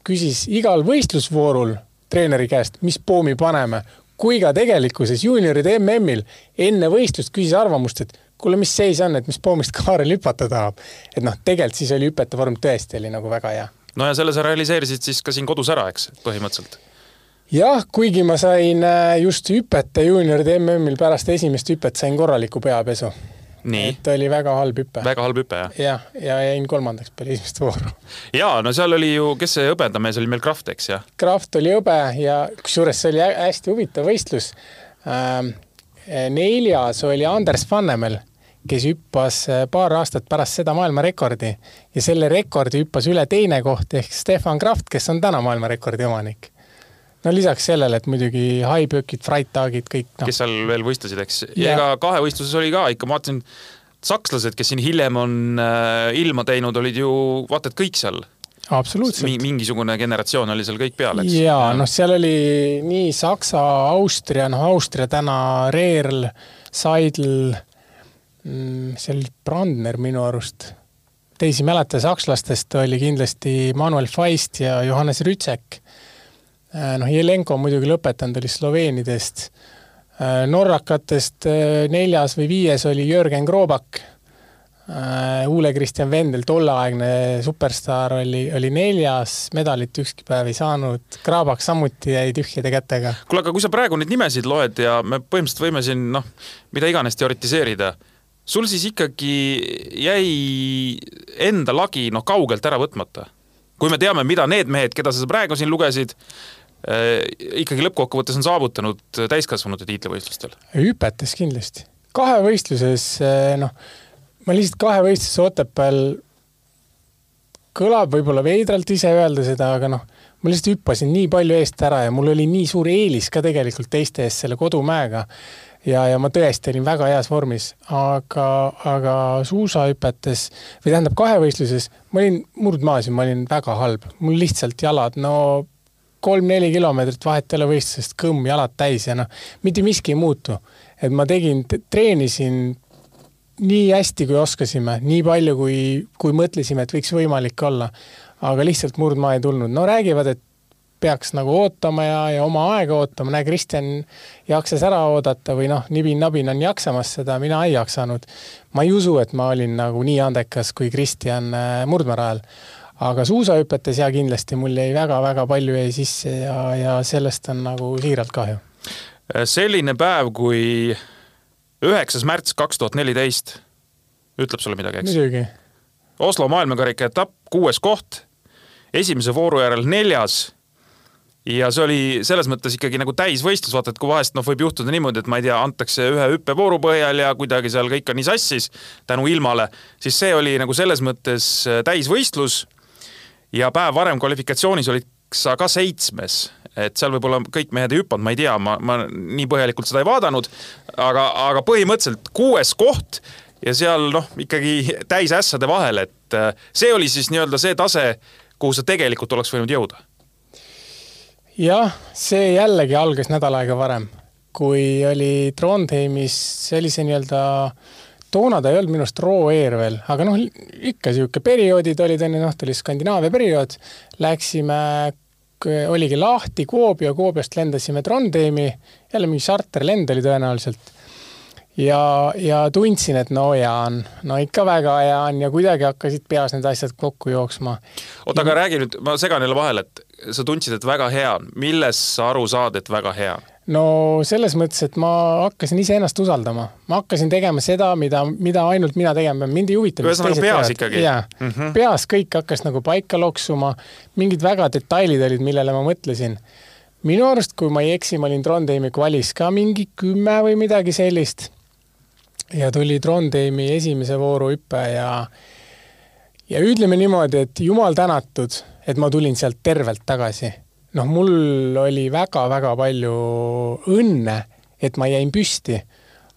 [SPEAKER 3] küsis igal võistlusvoorul treeneri käest, mis poomi paneme, kui ka tegelikkuses juunioride MM-il enne võistlust küsis arvamust, et kuule, mis seis on, et mis poomist Kaarel hüpata tahab. et noh, tegelikult siis oli hüpete vorm tõesti oli nagu väga hea.
[SPEAKER 2] no ja selle sa realiseerisid siis ka siin kodus ära, eks, põhimõtteliselt?
[SPEAKER 3] jah, kuigi ma sain äh, just hüpete juunioride MM-il pärast esimest hüpet sain korraliku peapesu. Et oli väga halb hüpe.
[SPEAKER 2] väga halb hüpe, jah?
[SPEAKER 3] jah, ja jäin kolmandaks peale esimest vooru.
[SPEAKER 2] jaa, no seal oli ju, kes see hõbedamees oli meil, Kraft, eks, jah?
[SPEAKER 3] Kraft oli hõbe ja kusjuures see oli hästi huvitav võistlus ähm, neljas oli Anders Vannemel, kes hüppas äh, paar aastat pärast seda maailmarekordi ja selle rekordi hüppas üle teine koht ehk Stefan Kraft, kes on täna maailmarekordi omanik. No lisaks sellele, et muidugi haiböökid, freitagid, kõik
[SPEAKER 2] no.. kes seal veel võistlesid, eks, ja ega kahevõistluses oli ka ikka, ma vaatasin, sakslased, kes siin hiljem on äh, ilma teinud, olid ju vaata et kõik seal
[SPEAKER 3] absoluutselt.
[SPEAKER 2] mingisugune generatsioon oli seal kõik peal, eks?
[SPEAKER 3] jaa, noh, seal oli nii Saksa, Austria, noh, Austria täna, Reerl, Seidl, mm, see oli Brandner minu arust. teisi ei mäleta, sakslastest oli kindlasti Manuel Feist ja Johannes Rütsek. Äh, noh, Jelenko muidugi lõpetanud oli Sloveenidest. Äh, norrakatest äh, neljas või viies oli Jörgen Krobak Uule Kristjan Vendel, tolleaegne superstaar, oli, oli neljas, medalit ükski päev ei saanud, Kraabak samuti jäi tühjade kätega.
[SPEAKER 2] kuule, aga kui sa praegu neid nimesid loed ja me põhimõtteliselt võime siin noh, mida iganes teoritiseerida, sul siis ikkagi jäi enda lagi noh, kaugelt ära võtmata? kui me teame, mida need mehed, keda sa praegu siin lugesid, ikkagi lõppkokkuvõttes on saavutanud täiskasvanute tiitlivõistlustel?
[SPEAKER 3] hüpetes kindlasti. kahevõistluses äh, noh ma lihtsalt kahevõistluse Otepääl, kõlab võib-olla veidralt ise öelda seda, aga noh, ma lihtsalt hüppasin nii palju eest ära ja mul oli nii suur eelis ka tegelikult teiste ees selle kodumäega. ja, ja ma tõesti olin väga heas vormis, aga, aga suusahüpetes või tähendab kahevõistluses ma olin murdmaas ja ma olin väga halb, mul lihtsalt jalad, no kolm-neli kilomeetrit vahet ei ole võistlusest, kõmm jalad täis ja noh, mitte miski ei muutu. et ma tegin, treenisin nii hästi, kui oskasime, nii palju, kui, kui mõtlesime, et võiks võimalik olla. aga lihtsalt murdmaa ei tulnud. no räägivad, et peaks nagu ootama ja, ja oma aega ootama, näe, Kristjan jaksas ära oodata või noh, nibin-nabin on jaksamas seda, mina ei jaksanud. ma ei usu, et ma olin nagu nii andekas kui Kristjan äh, murdmaarajal. Aga suusahüpetes ja kindlasti mul jäi väga-väga palju jäi sisse ja, ja sellest on nagu siiralt kahju.
[SPEAKER 2] selline päev, kui üheksas märts kaks tuhat neliteist, ütleb sulle midagi, eks?
[SPEAKER 3] muidugi.
[SPEAKER 2] Oslo maailmakarika etapp, kuues koht, esimese vooru järel neljas ja see oli selles mõttes ikkagi nagu täisvõistlus, vaata, et kui vahest noh, võib juhtuda niimoodi, et ma ei tea, antakse ühe hüppevooru põhjal ja kuidagi seal kõik on nii sassis tänu ilmale, siis see oli nagu selles mõttes äh, täisvõistlus. Ja päev varem kvalifikatsioonis olid sa ka seitsmes, et seal võib-olla kõik mehed ei hüpanud, ma ei tea, ma, ma nii põhjalikult seda ei vaadanud, aga, aga põhimõtteliselt kuues koht ja seal noh, ikkagi täis ässade vahel, et äh, see oli siis nii-öelda see tase, kuhu sa tegelikult oleks võinud jõuda.
[SPEAKER 3] jah, see jällegi algas nädal aega varem, kui oli Trondheimis, see nii-öelda toona ta ei olnud minu arust Raw Air veel, aga noh, ikka niisugune perioodid olid, onju, noh, ta oli Skandinaavia periood. Läksime oligi lahti Kuopio, Kuopiost lendasime Trondheimi, jälle mingi charterlend oli tõenäoliselt. ja, ja tundsin, et no hea on, no ikka väga hea on ja kuidagi hakkasid peas need asjad kokku jooksma.
[SPEAKER 2] oota, aga räägi nüüd, ma segan jälle vahele, et sa tundsid, et väga hea on, millest sa aru saad, et väga hea on?
[SPEAKER 3] no selles mõttes, et ma hakkasin iseennast usaldama, ma hakkasin tegema seda, mida, mida ainult mina tegema pean, mind ei huvita.
[SPEAKER 2] ühesõnaga peas ikkagi?
[SPEAKER 3] jaa mm, -hmm. peas kõik hakkas nagu paika loksuma, mingid väga detailid olid, millele ma mõtlesin. minu arust, kui ma ei eksi, ma olin Trondheimi kvalis ka mingi kümme või midagi sellist. ja tuli Trondheimi esimese vooru hüpe ja ja ütleme niimoodi, et jumal tänatud, et ma tulin sealt tervelt tagasi noh, mul oli väga-väga palju õnne, et ma jäin püsti,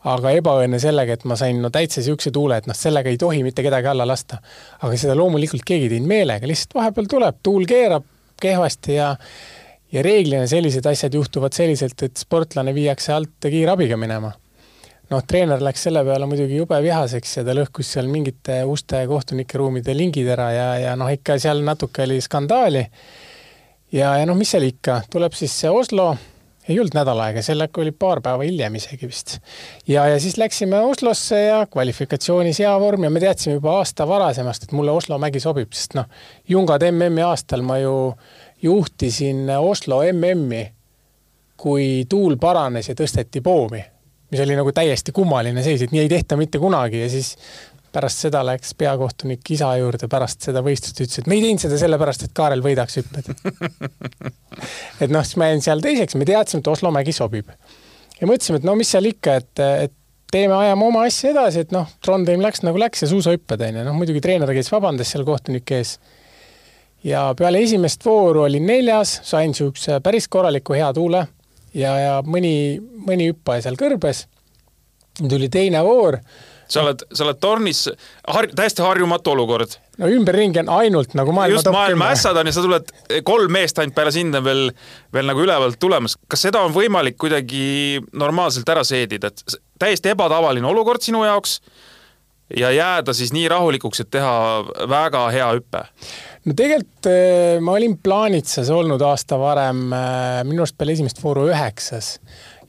[SPEAKER 3] aga ebaõnne sellega, et ma sain no täitsa niisuguse tuule, et noh, sellega ei tohi mitte kedagi alla lasta. aga seda loomulikult keegi ei teinud meelega, lihtsalt vahepeal tuleb, tuul keerab kehvasti ja ja reeglina sellised asjad juhtuvad selliselt, et sportlane viiakse alt kiirabiga minema. Noh, treener läks selle peale muidugi jube vihaseks ja ta lõhkus seal mingite uste kohtunike ruumide lingid ära ja, ja noh, ikka seal natuke oli skandaali ja, ja noh, mis seal ikka, tuleb siis see Oslo, ei olnud nädal aega, sellega oli paar päeva hiljem isegi vist. ja, ja siis läksime Oslosse ja kvalifikatsioonis hea vorm ja me teadsime juba aasta varasemast, et mulle Oslo mägi sobib, sest noh, Jungad MM-i aastal ma ju juhtisin Oslo MM-i, kui tuul paranes ja tõsteti poomi, mis oli nagu täiesti kummaline seis, et nii ei tehta mitte kunagi ja siis pärast seda läks peakohtunik isa juurde pärast seda võistlust, ütles, et me ei teinud seda sellepärast, et Kaarel võidaks hüpped (laughs) et noh, siis ma jäin seal teiseks, me teadsime, et Oslo mägi sobib. ja mõtlesime, et no mis seal ikka, et, et teeme, ajame oma asja edasi, et noh, Trondheim läks nagu läks ja suusahüpped on ju, noh muidugi treener käis vabandas seal kohtunike ees. ja peale esimest vooru olin neljas, sain niisuguse päris korraliku hea tuule ja, ja mõni, mõni hüppaja seal kõrbes. tuli teine voor
[SPEAKER 2] sa oled, sa oled tornis, har-, täiesti harjumatu olukord.
[SPEAKER 3] no ümberringi on ainult nagu maailma
[SPEAKER 2] just maailma ässad on ja sa tuled, kolm meest ainult peale sind on veel, veel nagu ülevalt tulemas. kas seda on võimalik kuidagi normaalselt ära seedida, et täiesti ebatavaline olukord sinu jaoks ja jääda siis nii rahulikuks, et teha väga hea hüpe?
[SPEAKER 3] No tegelikult eh, ma olin Plaanitsas olnud aasta varem, eh, minu arust peale esimest vooru üheksas.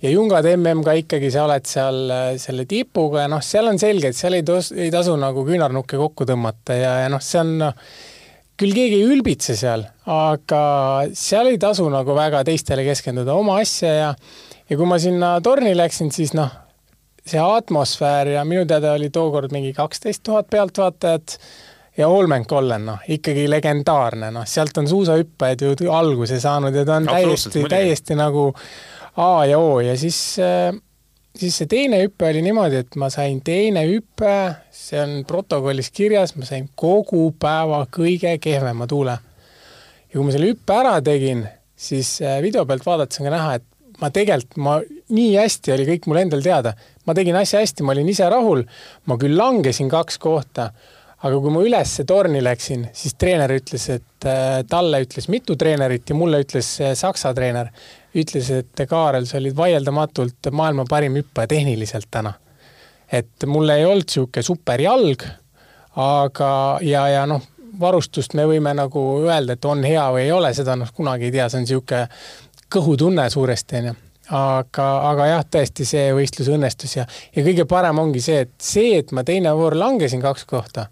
[SPEAKER 3] Ja Jungad mm ka ikkagi, sa oled seal äh, selle tipuga ja noh, seal on selge, et seal ei tos-, ei tasu nagu küünarnukke kokku tõmmata ja, ja noh, see on noh, küll keegi ei ülbitse seal, aga seal ei tasu nagu väga teistele keskenduda, oma asja ja ja kui ma sinna torni läksin, siis noh, see atmosfäär ja minu teada oli tookord mingi kaksteist tuhat pealtvaatajat ja Olmenkollen, noh, ikkagi legendaarne, noh, sealt on suusahüppajad ju alguse saanud ja ta on täiesti, täiesti nagu A ja O ja siis, äh, siis see teine hüpe oli niimoodi, et ma sain teine hüpe, see on protokollis kirjas, ma sain kogu päeva kõige kehvema tuule. ja kui ma selle hüppe ära tegin, siis äh, video pealt vaadates on ka näha, et ma tegelikult, ma, nii hästi oli kõik mul endal teada. ma tegin asja hästi, ma olin ise rahul, ma küll langesin kaks kohta, aga kui ma ülesse torni läksin, siis treener ütles, et äh, talle ütles mitu treenerit ja mulle ütles Saksa treener, ütles, et Kaarel, sa olid vaieldamatult maailma parim hüppaja tehniliselt täna. et mul ei olnud niisugune superjalg, aga, ja, ja noh, varustust me võime nagu öelda, et on hea või ei ole, seda noh, kunagi ei tea, see on niisugune kõhutunne suuresti, onju aga, aga jah, tõesti see võistlus õnnestus ja, ja kõige parem ongi see, et see, et ma teine voor langesin kaks kohta,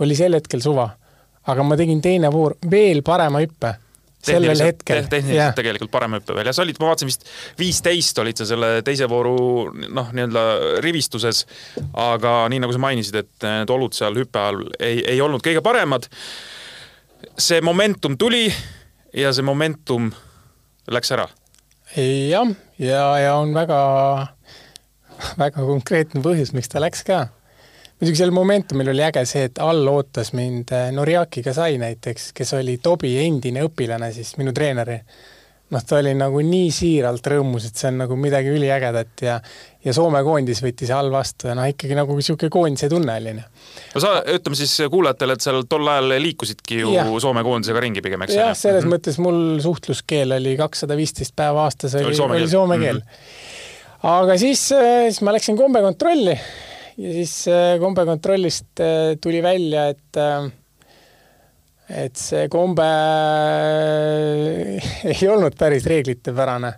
[SPEAKER 3] oli sel hetkel suva. aga ma tegin teine voor veel parema hüppe sellel hetkel.
[SPEAKER 2] tehniliselt tegelikult parem hüppe veel ja sa olid, ma vaatasin vist viisteist olid sa selle teise vooru noh, nii-öelda rivistuses. aga nii nagu sa mainisid, et need olud seal hüppe all ei, ei olnud kõige paremad. see momentum tuli ja see momentum läks ära.
[SPEAKER 3] jah, ja, ja on väga, väga konkreetne põhjus, miks ta läks ka muidugi sel Momentumil oli äge see, et all ootas mind äh, Noriaki Kasai näiteks, kes oli Tobi endine õpilane siis, minu treeneri. noh, ta oli nagu nii siiralt rõõmus, et see on nagu midagi üliägedat ja ja Soome koondis võttis all vastu ja noh, ikkagi nagu niisugune koondise tunne oli.
[SPEAKER 2] Noh. no sa, ütleme siis kuulajatele, et seal tol ajal liikusidki ju ja. Soome koondisega ringi pigem, eks?
[SPEAKER 3] jah, selles mm -hmm. mõttes mul suhtluskeel oli kakssada viisteist päeva aastas oli, oli soome keel, oli soome keel. Mm -hmm. aga siis, äh, siis ma läksin kombekontrolli ja siis äh, kombekontrollist äh, tuli välja, et äh, et see kombe (laughs) ei olnud päris reeglitepärane.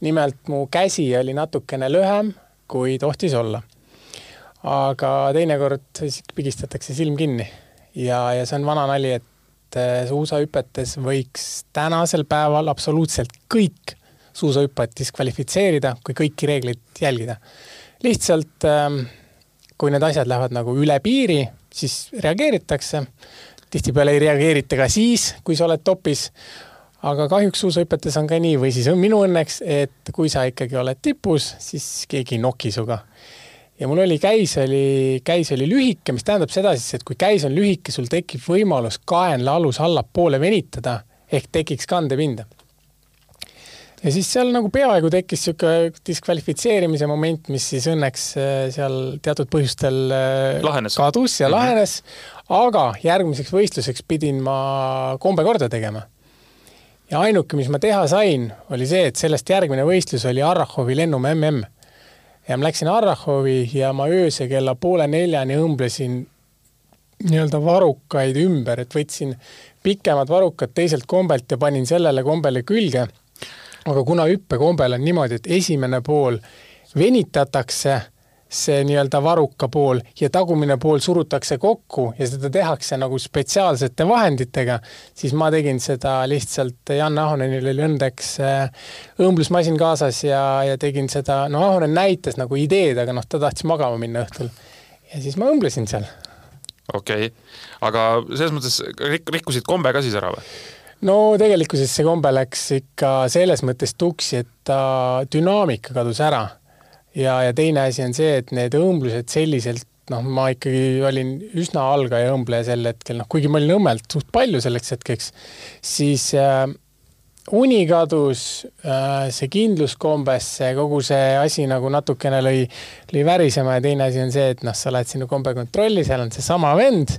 [SPEAKER 3] nimelt mu käsi oli natukene lühem, kui tohtis olla. aga teinekord siis pigistatakse silm kinni ja, ja see on vana nali, et et suusahüpetes võiks tänasel päeval absoluutselt kõik suusahüppajad diskvalifitseerida, kui kõiki reegleid jälgida. lihtsalt ähm, kui need asjad lähevad nagu üle piiri, siis reageeritakse. tihtipeale ei reageerita ka siis, kui sa oled topis. aga kahjuks suusahüpetes on ka nii või siis minu õnneks, et kui sa ikkagi oled tipus, siis keegi ei noki sinuga ja mul oli käis oli, käis oli lühike, mis tähendab seda siis, et kui käis on lühike, sul tekib võimalus kaenla-alus allapoole venitada ehk tekiks kandepinda. Ja siis seal nagu peaaegu tekkis niisugune diskvalifitseerimise moment, mis siis õnneks äh, seal teatud põhjustel äh,
[SPEAKER 2] lahenes.
[SPEAKER 3] kadus ja mm -hmm. lahenes, aga järgmiseks võistluseks pidin ma kombe korda tegema. ja ainuke, mis ma teha sain, oli see, et sellest järgmine võistlus oli Arrahovi lennumäe mm ja ma läksin Arrahovi ja ma öösel kella poole neljani õmblesin nii-öelda varukaid ümber, et võtsin pikemad varukad teiselt kombelt ja panin sellele kombele külge. Aga kuna hüppekombel on niimoodi, et esimene pool venitatakse see nii-öelda varuka pool ja tagumine pool surutakse kokku ja seda tehakse nagu spetsiaalsete vahenditega, siis ma tegin seda lihtsalt, Jan Ahonenil oli õndeks äh, õmblusmasin kaasas ja, ja tegin seda, no Ahonen näitas nagu ideed, aga noh, ta tahtis magama minna õhtul. ja siis ma õmblesin seal.
[SPEAKER 2] okei okay., aga selles mõttes rik-, rikkusid kombe ka siis ära või?
[SPEAKER 3] No tegelikkuses see kombe läks ikka selles mõttes tuksi, et ta dünaamika kadus ära. Ja, ja teine asi on see, et need õmblused selliselt noh, ma ikkagi olin üsna algaja õmbleja sel hetkel, noh kuigi ma olin õmmelt suht palju selleks hetkeks, siis äh, uni kadus äh,, see kindlus kombesse, kogu see asi nagu natukene lõi, lõi värisema ja teine asi on see, et noh, sa lähed sinna kombekontrolli, seal on seesama vend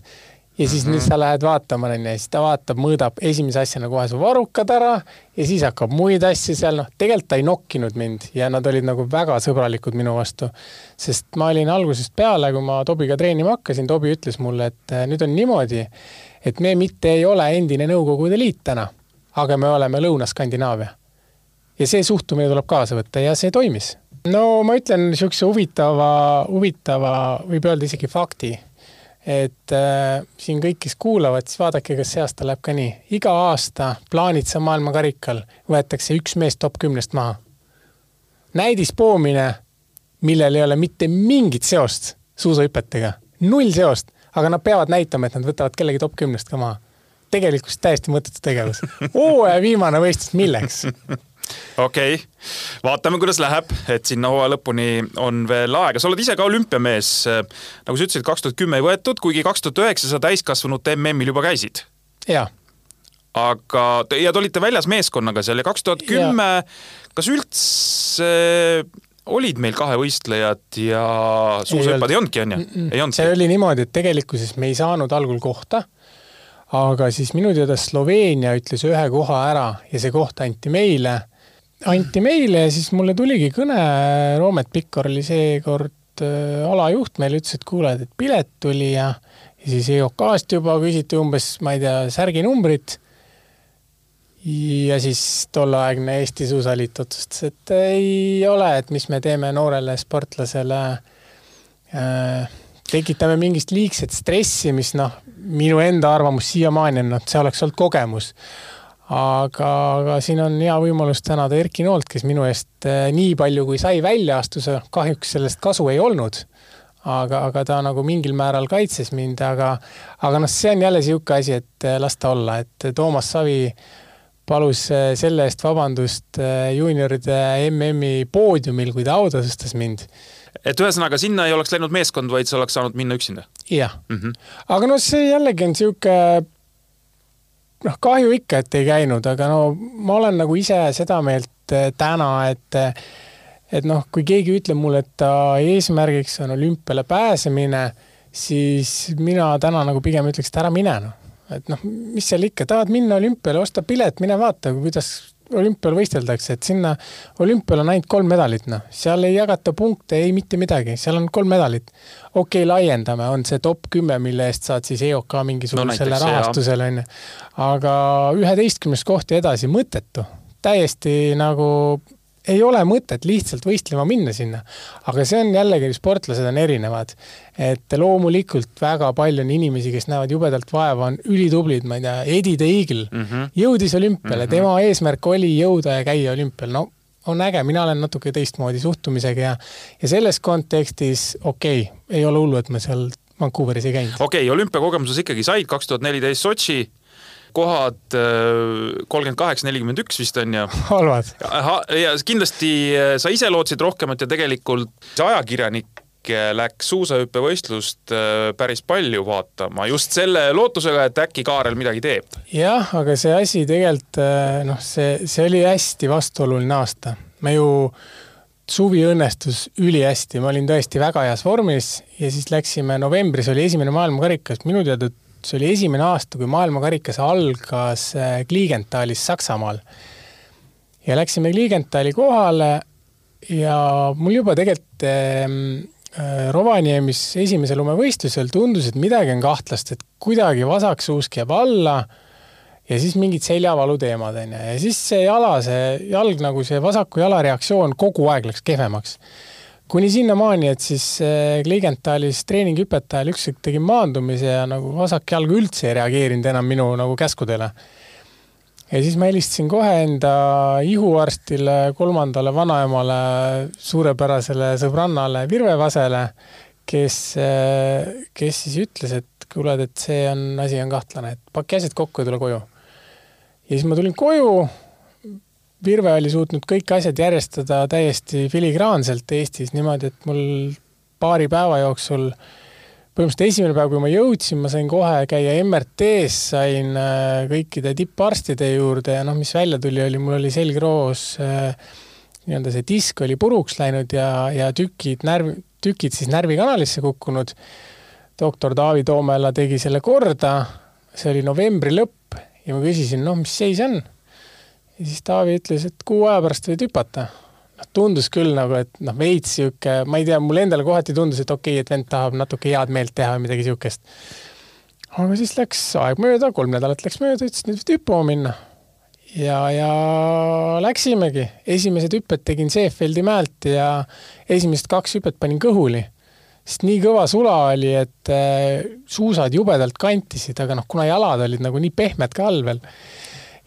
[SPEAKER 3] ja siis mm -hmm. nüüd sa lähed vaatama, onju, ja siis ta vaatab, mõõdab esimese asjana kohe su varrukad ära ja siis hakkab muid asju seal, noh, tegelikult ta ei nokkinud mind ja nad olid nagu väga sõbralikud minu vastu. sest ma olin algusest peale, kui ma Tobiga treenima hakkasin, Tobi ütles mulle, et äh, nüüd on niimoodi, et me mitte ei ole endine Nõukogude Liit täna, aga me oleme Lõuna-Skandinaavia. ja see suhtumine tuleb kaasa võtta ja see toimis. no ma ütlen niisuguse huvitava, huvitava, võib öelda isegi fakti et äh, siin kõik, kes kuulavad, siis vaadake, kas see aasta läheb ka nii. iga aasta plaanid sa maailmakarikal, võetakse üks mees top kümnest maha. näidispoomine, millel ei ole mitte mingit seost suusahüpetega, null seost, aga nad peavad näitama, et nad võtavad kellegi top kümnest ka maha. Tegelikult täiesti mõttetu tegevus. hooaja viimane võistlus, milleks?
[SPEAKER 2] okei okay., vaatame, kuidas läheb, et sinna hooaja lõpuni on veel aega. sa oled ise ka olümpiamees. nagu sa ütlesid, kaks tuhat kümme ei võetud, kuigi kaks tuhat üheksa sa täiskasvanute MM-il juba käisid.
[SPEAKER 3] jaa.
[SPEAKER 2] aga, ja te olite väljas meeskonnaga seal ja kaks tuhat kümme, kas üldse olid meil kahevõistlejad ja suusahüppad ei olnudki, onju? ei
[SPEAKER 3] olnud? see oli niimoodi, et tegelikkuses me ei saanud algul kohta aga siis minu teada Sloveenia ütles ühe koha ära ja see koht anti meile anti meile ja siis mulle tuligi kõne, Roomet Pikkor oli seekord äh, alajuht, meile ütles, et kuule, et pilet tuli ja, ja siis EOK-st juba küsiti umbes, ma ei tea, särginumbrit. ja siis tolleaegne Eesti Suusaliit otsustas, et ei ole, et mis me teeme noorele sportlasele äh,. Tekitame mingist liigset stressi, mis noh, minu enda arvamus siiamaani on, et see oleks olnud kogemus aga, aga siin on hea võimalus tänada Erki Noolt, kes minu eest eh, nii palju, kui sai välja astus, kahjuks sellest kasu ei olnud. aga, aga ta nagu mingil määral kaitses mind, aga, aga noh, see on jälle niisugune asi, et eh, las ta olla, et Toomas Savi palus eh, selle eest vabandust juunioride MM-i poodiumil, kui ta autasustas mind
[SPEAKER 2] et ühesõnaga sinna ei oleks läinud meeskond, vaid sa oleks saanud minna üksinda?
[SPEAKER 3] jah mm, -hmm. aga noh, see jällegi on niisugune noh, kahju ikka, et ei käinud, aga no ma olen nagu ise seda meelt eh, täna, et et noh, kui keegi ütleb mulle, et ta eesmärgiks on olümpiale pääsemine, siis mina täna nagu pigem ütleks, et ära mine noh. et noh, mis seal ikka, tahad minna olümpiale, osta pilet, mine vaata, kuidas olümpial võisteldakse, et sinna olümpial on ainult kolm medalit, noh, seal ei jagata punkte, ei mitte midagi, seal on kolm medalit. okei okay,, laiendame, on see top kümme, mille eest saad siis EOK mingisugusele no, rahastusele, onju. aga üheteistkümnest kohti edasi, mõttetu. täiesti nagu ei ole mõtet lihtsalt võistlema minna sinna. aga see on jällegi, sportlased on erinevad. et loomulikult väga palju on inimesi, kes näevad jubedalt vaeva, on ülitublid, ma ei tea, Eddie the Eagle mm -hmm. jõudis olümpiale mm, -hmm. tema eesmärk oli jõuda ja käia olümpial, no on äge, mina olen natuke teistmoodi suhtumisega ja ja selles kontekstis okei okay,, ei ole hullu, et ma seal Vancouveris ei käinud.
[SPEAKER 2] okei okay,, olümpiakogemuse ikkagi said, kaks tuhat neliteist Sotši kohad äh, kolmkümmend kaheksa, nelikümmend üks vist on ju. (laughs)
[SPEAKER 3] halvad.
[SPEAKER 2] ja kindlasti äh, sa ise lootsid rohkemat ja tegelikult ajakirjanik läks suusahüppevõistlust äh, päris palju vaatama just selle lootusega, et äkki Kaarel midagi teeb.
[SPEAKER 3] jah, aga see asi tegelikult noh, see, see oli hästi vastuoluline aasta. me ju suvi õnnestus ülihästi, ma olin tõesti väga heas vormis ja siis läksime, novembris oli esimene maailmakarikas, minu teada see oli esimene aasta, kui maailmakarikas algas äh, Kliigenthalis Saksamaal. ja läksime Kliigenthali kohale ja mul juba tegelikult ähm, äh, Rovaniemis esimesel lumevõistlusel tundus, et midagi on kahtlast, et kuidagi vasaksuusk jääb alla ja siis mingid seljavalu teemad, onju. ja siis see jala, see jalg nagu see vasaku jala reaktsioon kogu aeg läks kehvemaks kuni sinnamaani, et siis eh, Kliigenthalis treeningõpetajal ükskord tegin maandumise ja nagu vasak jalg üldse ei reageerinud enam minu nagu käskudele. ja siis ma helistasin kohe enda ihuarstile, kolmandale vanaemale, suurepärasele sõbrannale Virve Vasele, kes, eh, kes siis ütles, et kuule, et see on, asi on kahtlane, et paki asjad kokku ja tule koju. ja siis ma tulin koju Virve oli suutnud kõik asjad järjestada täiesti filigraanselt Eestis niimoodi, et mul paari päeva jooksul, põhimõtteliselt esimene päev, kui ma jõudsin, ma sain kohe käia MRT-s, sain äh, kõikide tipparstide juurde ja noh, mis välja tuli, oli, mul oli selgroos äh, nii-öelda see disk oli puruks läinud ja, ja tükid, närv, tükid siis närvikanalisse kukkunud. doktor Taavi Toomela tegi selle korda, see oli novembri lõpp ja ma küsisin, noh, mis seis on ja siis Taavi ütles, et kuu aja pärast võid hüpata. noh, tundus küll nagu, et noh, veits sihuke, ma ei tea, mulle endale kohati tundus, et okei okay,, et vend tahab natuke head meelt teha või midagi siukest. aga siis läks aeg mööda, kolm nädalat läks mööda, ütles, nüüd võid hüppama minna. ja, ja läksimegi, esimesed hüpped tegin Seefeldi mäelt ja esimesed kaks hüpet panin kõhuli sest nii kõva sula oli, et äh, suusad jubedalt kantisid, aga noh, kuna jalad olid nagu nii pehmed ka all veel,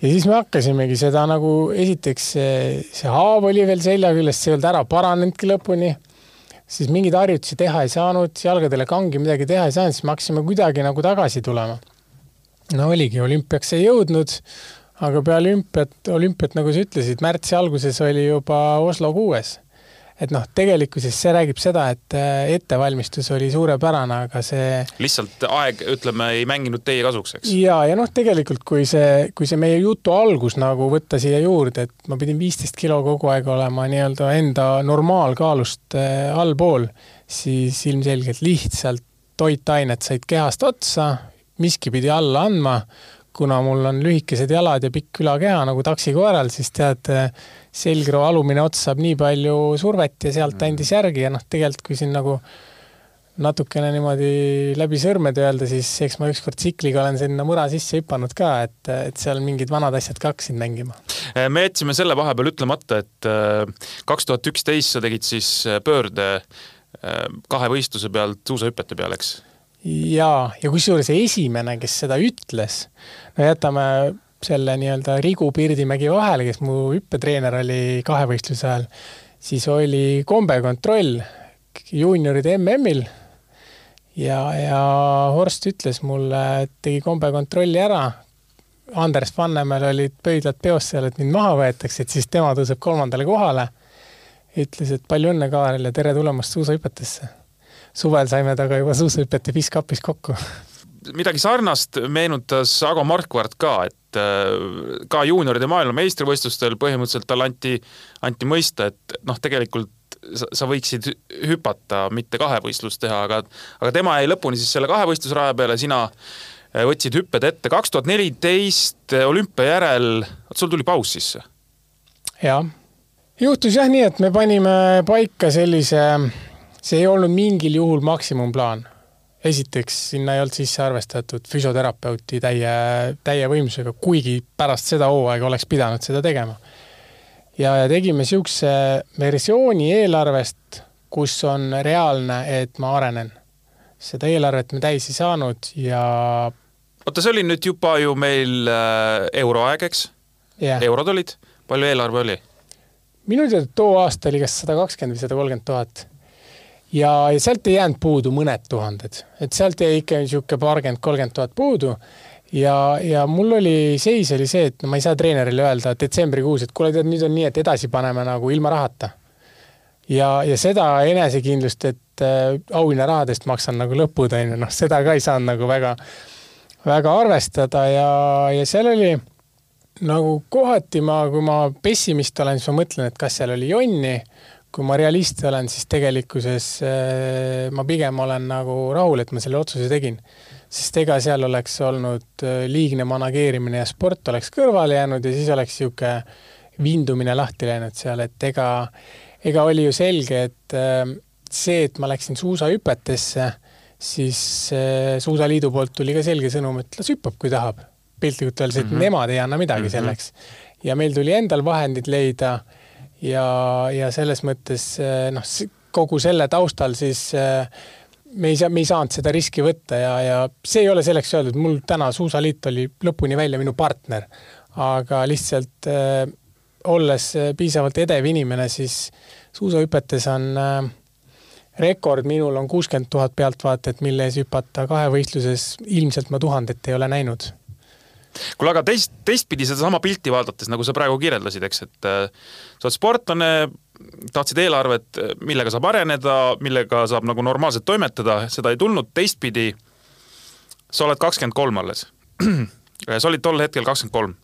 [SPEAKER 3] ja siis me hakkasimegi seda nagu, esiteks see, see haav oli veel selja küljest, see ei olnud ära paranenudki lõpuni, siis mingeid harjutusi teha ei saanud, jalgadele kangi midagi teha ei saanud, siis me hakkasime kuidagi nagu tagasi tulema. no oligi, olümpiaks ei jõudnud, aga peale olümpiat, olümpiat, nagu sa ütlesid, märtsi alguses oli juba Oslo kuues et noh, tegelikkuses see räägib seda, et äh, ettevalmistus oli suurepärane, aga see
[SPEAKER 2] lihtsalt aeg, ütleme, ei mänginud teie kasuks, eks?
[SPEAKER 3] ja, ja noh, tegelikult kui see, kui see meie jutu algus nagu võtta siia juurde, et ma pidin viisteist kilo kogu aeg olema nii-öelda enda normaalkaalust äh, allpool, siis ilmselgelt lihtsalt toitained said kehast otsa, miski pidi alla andma kuna mul on lühikesed jalad ja pikk ülakeha nagu taksikoeral, siis tead, selgroo alumine ots saab nii palju survet ja sealt mm. andis järgi ja noh, tegelikult kui siin nagu natukene niimoodi läbi sõrmede öelda, siis eks ma ükskord tsikliga olen sinna mura sisse hüpanud ka, et, et seal mingid vanad asjad ka hakkasid mängima.
[SPEAKER 2] Me jätsime selle vahepeal ütlemata, et eh, kaks tuhat üksteist sa tegid siis eh, pöörde kahe võistluse pealt suusahüpete peale, eks?
[SPEAKER 3] Jaa, ja kusjuures esimene, kes seda ütles, no jätame selle nii-öelda Rigu Pirdimägi vahele, kes mu hüppetreener oli kahevõistluse ajal, siis oli kombekontroll juunioride MM-il ja, ja Horst ütles mulle, et tegi kombekontrolli ära. Andres Vannemäel olid pöidlad peos seal, et mind maha võetakse, et siis tema tõuseb kolmandale kohale. ütles, et palju õnne, Kaarel, ja tere tulemast suusahüpetesse. Suvel saime temaga juba suusahüpete Fiskapis kokku
[SPEAKER 2] midagi sarnast meenutas Ago Markvart ka, et äh, ka juunioride maailmameistrivõistlustel põhimõtteliselt talle anti, anti mõista, et noh, tegelikult sa, sa võiksid hüpata, mitte kahevõistlust teha, aga, aga tema jäi lõpuni siis selle kahevõistlusraja peale, sina äh, võtsid hüpped ette. kaks tuhat neliteist olümpia järel, sul tuli paus sisse?
[SPEAKER 3] jah, juhtus jah nii, et me panime paika sellise, see ei olnud mingil juhul maksimumplaan esiteks sinna ei olnud sisse arvestatud füsioterapeuti täie, täie võimsusega, kuigi pärast seda hooaega oleks pidanud seda tegema. ja, ja tegime niisuguse versiooni eelarvest, kus on reaalne, et ma arenen. seda eelarvet me täis ei saanud ja
[SPEAKER 2] oota, see oli nüüd juba ju meil äh, euroaeg, eks
[SPEAKER 3] yeah.?
[SPEAKER 2] eurod olid, palju eelarve oli?
[SPEAKER 3] minu teada too aasta oli kas sada kakskümmend või sada kolmkümmend tuhat. Ja, ja sealt ei jäänud puudu mõned tuhanded, et sealt jäi ikka niisugune paarkümmend, kolmkümmend tuhat puudu ja, ja mul oli, seis oli see, et no ma ei saa treenerile öelda detsembrikuus, et kuule, tead, nüüd on nii, et edasi paneme nagu ilma rahata. ja, ja seda enesekindlust, et äh, auhinnarahadest maksan nagu lõpud, on ju, noh, seda ka ei saanud nagu väga, väga arvestada ja, ja seal oli nagu kohati ma, kui ma pessimist olen, siis ma mõtlen, et kas seal oli jonni. Kui ma realist olen, siis tegelikkuses äh, ma pigem olen nagu rahul, et ma selle otsuse tegin. sest ega seal oleks olnud äh, liigne manageerimine ja sport oleks kõrvale jäänud ja siis oleks niisugune vindumine lahti läinud seal, et ega, ega oli ju selge, et äh, see, et ma läksin suusahüpetesse, siis Suusaliidu poolt tuli ka selge sõnum, et las hüppab, kui tahab piltlikult öeldes, et mm -hmm. nemad ei anna midagi mm -hmm. selleks. ja meil tuli endal vahendid leida ja, ja selles mõttes noh, kogu selle taustal siis me ei saa, me ei saanud seda riski võtta ja, ja see ei ole selleks öeldud, mul täna Suusaliit oli lõpuni välja minu partner, aga lihtsalt äh, olles piisavalt edev inimene, siis suusahüpetes on äh, rekord minul on kuuskümmend tuhat pealtvaatajat, mille ees hüpata kahevõistluses ilmselt ma tuhandet ei ole näinud
[SPEAKER 2] kuule, aga teist, teistpidi sedasama pilti vaadates, nagu sa praegu kirjeldasid, eks, et äh, sa oled sportlane, tahtsid eelarvet, millega saab areneda, millega saab nagu normaalselt toimetada, seda ei tulnud, teistpidi sa oled kakskümmend kolm alles. (clears throat) sa olid tol hetkel kakskümmend kolm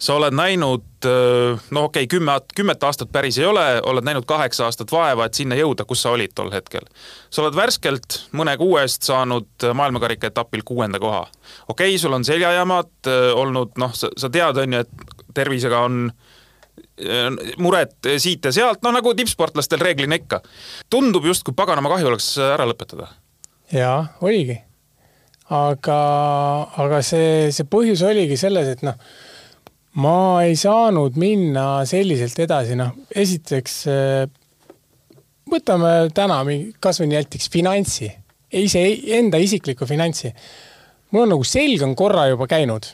[SPEAKER 2] sa oled näinud, no okei okay,, kümme, kümmet aastat päris ei ole, oled näinud kaheksa aastat vaeva, et sinna jõuda, kus sa olid tol hetkel. sa oled värskelt mõne kuu eest saanud maailmakarika etapil kuuenda koha. okei okay,, sul on seljajamad olnud, noh, sa, tead, on ju, et tervisega on muret siit ja sealt, no nagu tippsportlastel reeglina ikka. tundub justkui paganama kahju oleks ära lõpetada.
[SPEAKER 3] jaa, oligi. aga, aga see, see põhjus oligi selles, et noh ma ei saanud minna selliselt edasi, noh, esiteks äh, võtame täna kasvõi näiteks finantsi, ise enda isiklikku finantsi. mul on nagu selg on korra juba käinud.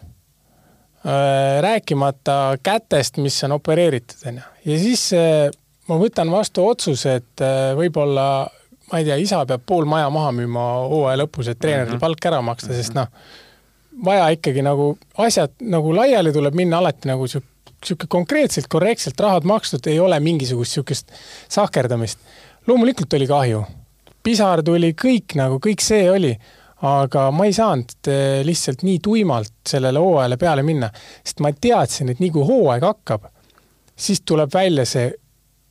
[SPEAKER 3] Äh, rääkimata kätest, mis on opereeritud, onju. ja siis äh, ma võtan vastu otsuse, et võib-olla, ma ei tea, isa peab pool maja maha müüma hooaja lõpus, et treenerile mm -hmm. palk ära maksta sest noh vaja ikkagi nagu asjad nagu laiali tuleb minna alati nagu sihuke konkreetselt, korrektselt rahad makstud, ei ole mingisugust sihukest sahkerdamist. loomulikult oli kahju, pisar tuli, kõik nagu, kõik see oli, aga ma ei saanud eh, lihtsalt nii tuimalt sellele hooajale peale minna, sest ma teadsin, et nii kui hooaeg hakkab, siis tuleb välja see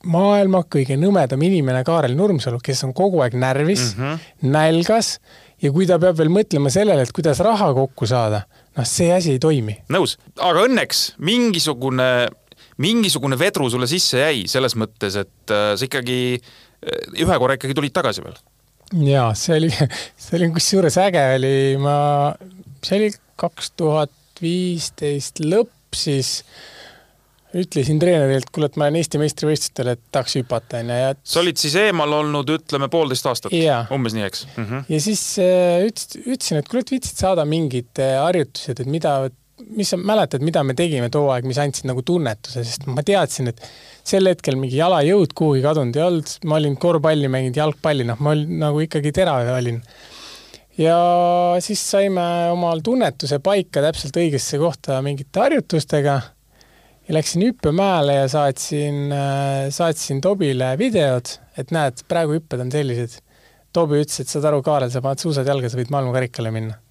[SPEAKER 3] maailma kõige nõmedam inimene Kaarel Nurmsalu, kes on kogu aeg närvis mm, -hmm. nälgas ja kui ta peab veel mõtlema sellele, et kuidas raha kokku saada, noh, see asi ei toimi.
[SPEAKER 2] nõus, aga õnneks mingisugune, mingisugune vedru sulle sisse jäi selles mõttes, et äh, sa ikkagi äh, ühe korra ikkagi tulid tagasi veel.
[SPEAKER 3] jaa, see oli, see oli kusjuures äge oli, ma, see oli kaks tuhat viisteist lõpp siis ütlesin treenerile, et kuule, et ma olen Eesti meistrivõistlustel, et tahaks hüpata, onju, ja
[SPEAKER 2] sa olid siis eemal olnud, ütleme, poolteist aastat? umbes nii, eks mm?
[SPEAKER 3] -hmm. ja siis äh, ütles, ütlesin, et kuule, et viitsid saada mingid äh, harjutused, et mida, mis sa mäletad, mida me tegime too aeg, mis andsid nagu tunnetuse, sest ma teadsin, et sel hetkel mingi jalajõud kuhugi kadunud ei olnud, ma olin korvpalli mänginud, jalgpalli, noh, ma olin nagu ikkagi terav olin ja siis saime omal tunnetuse paika täpselt õigesse kohta mingite harjutustega ja läksin hüppemäele ja saatsin, äh, saatsin Tobile videod, et näed, praegu hüpped on sellised. Tobi ütles, et saad aru, Kaarel, sa paned suusad jalga, sa võid maailmakarikale minna.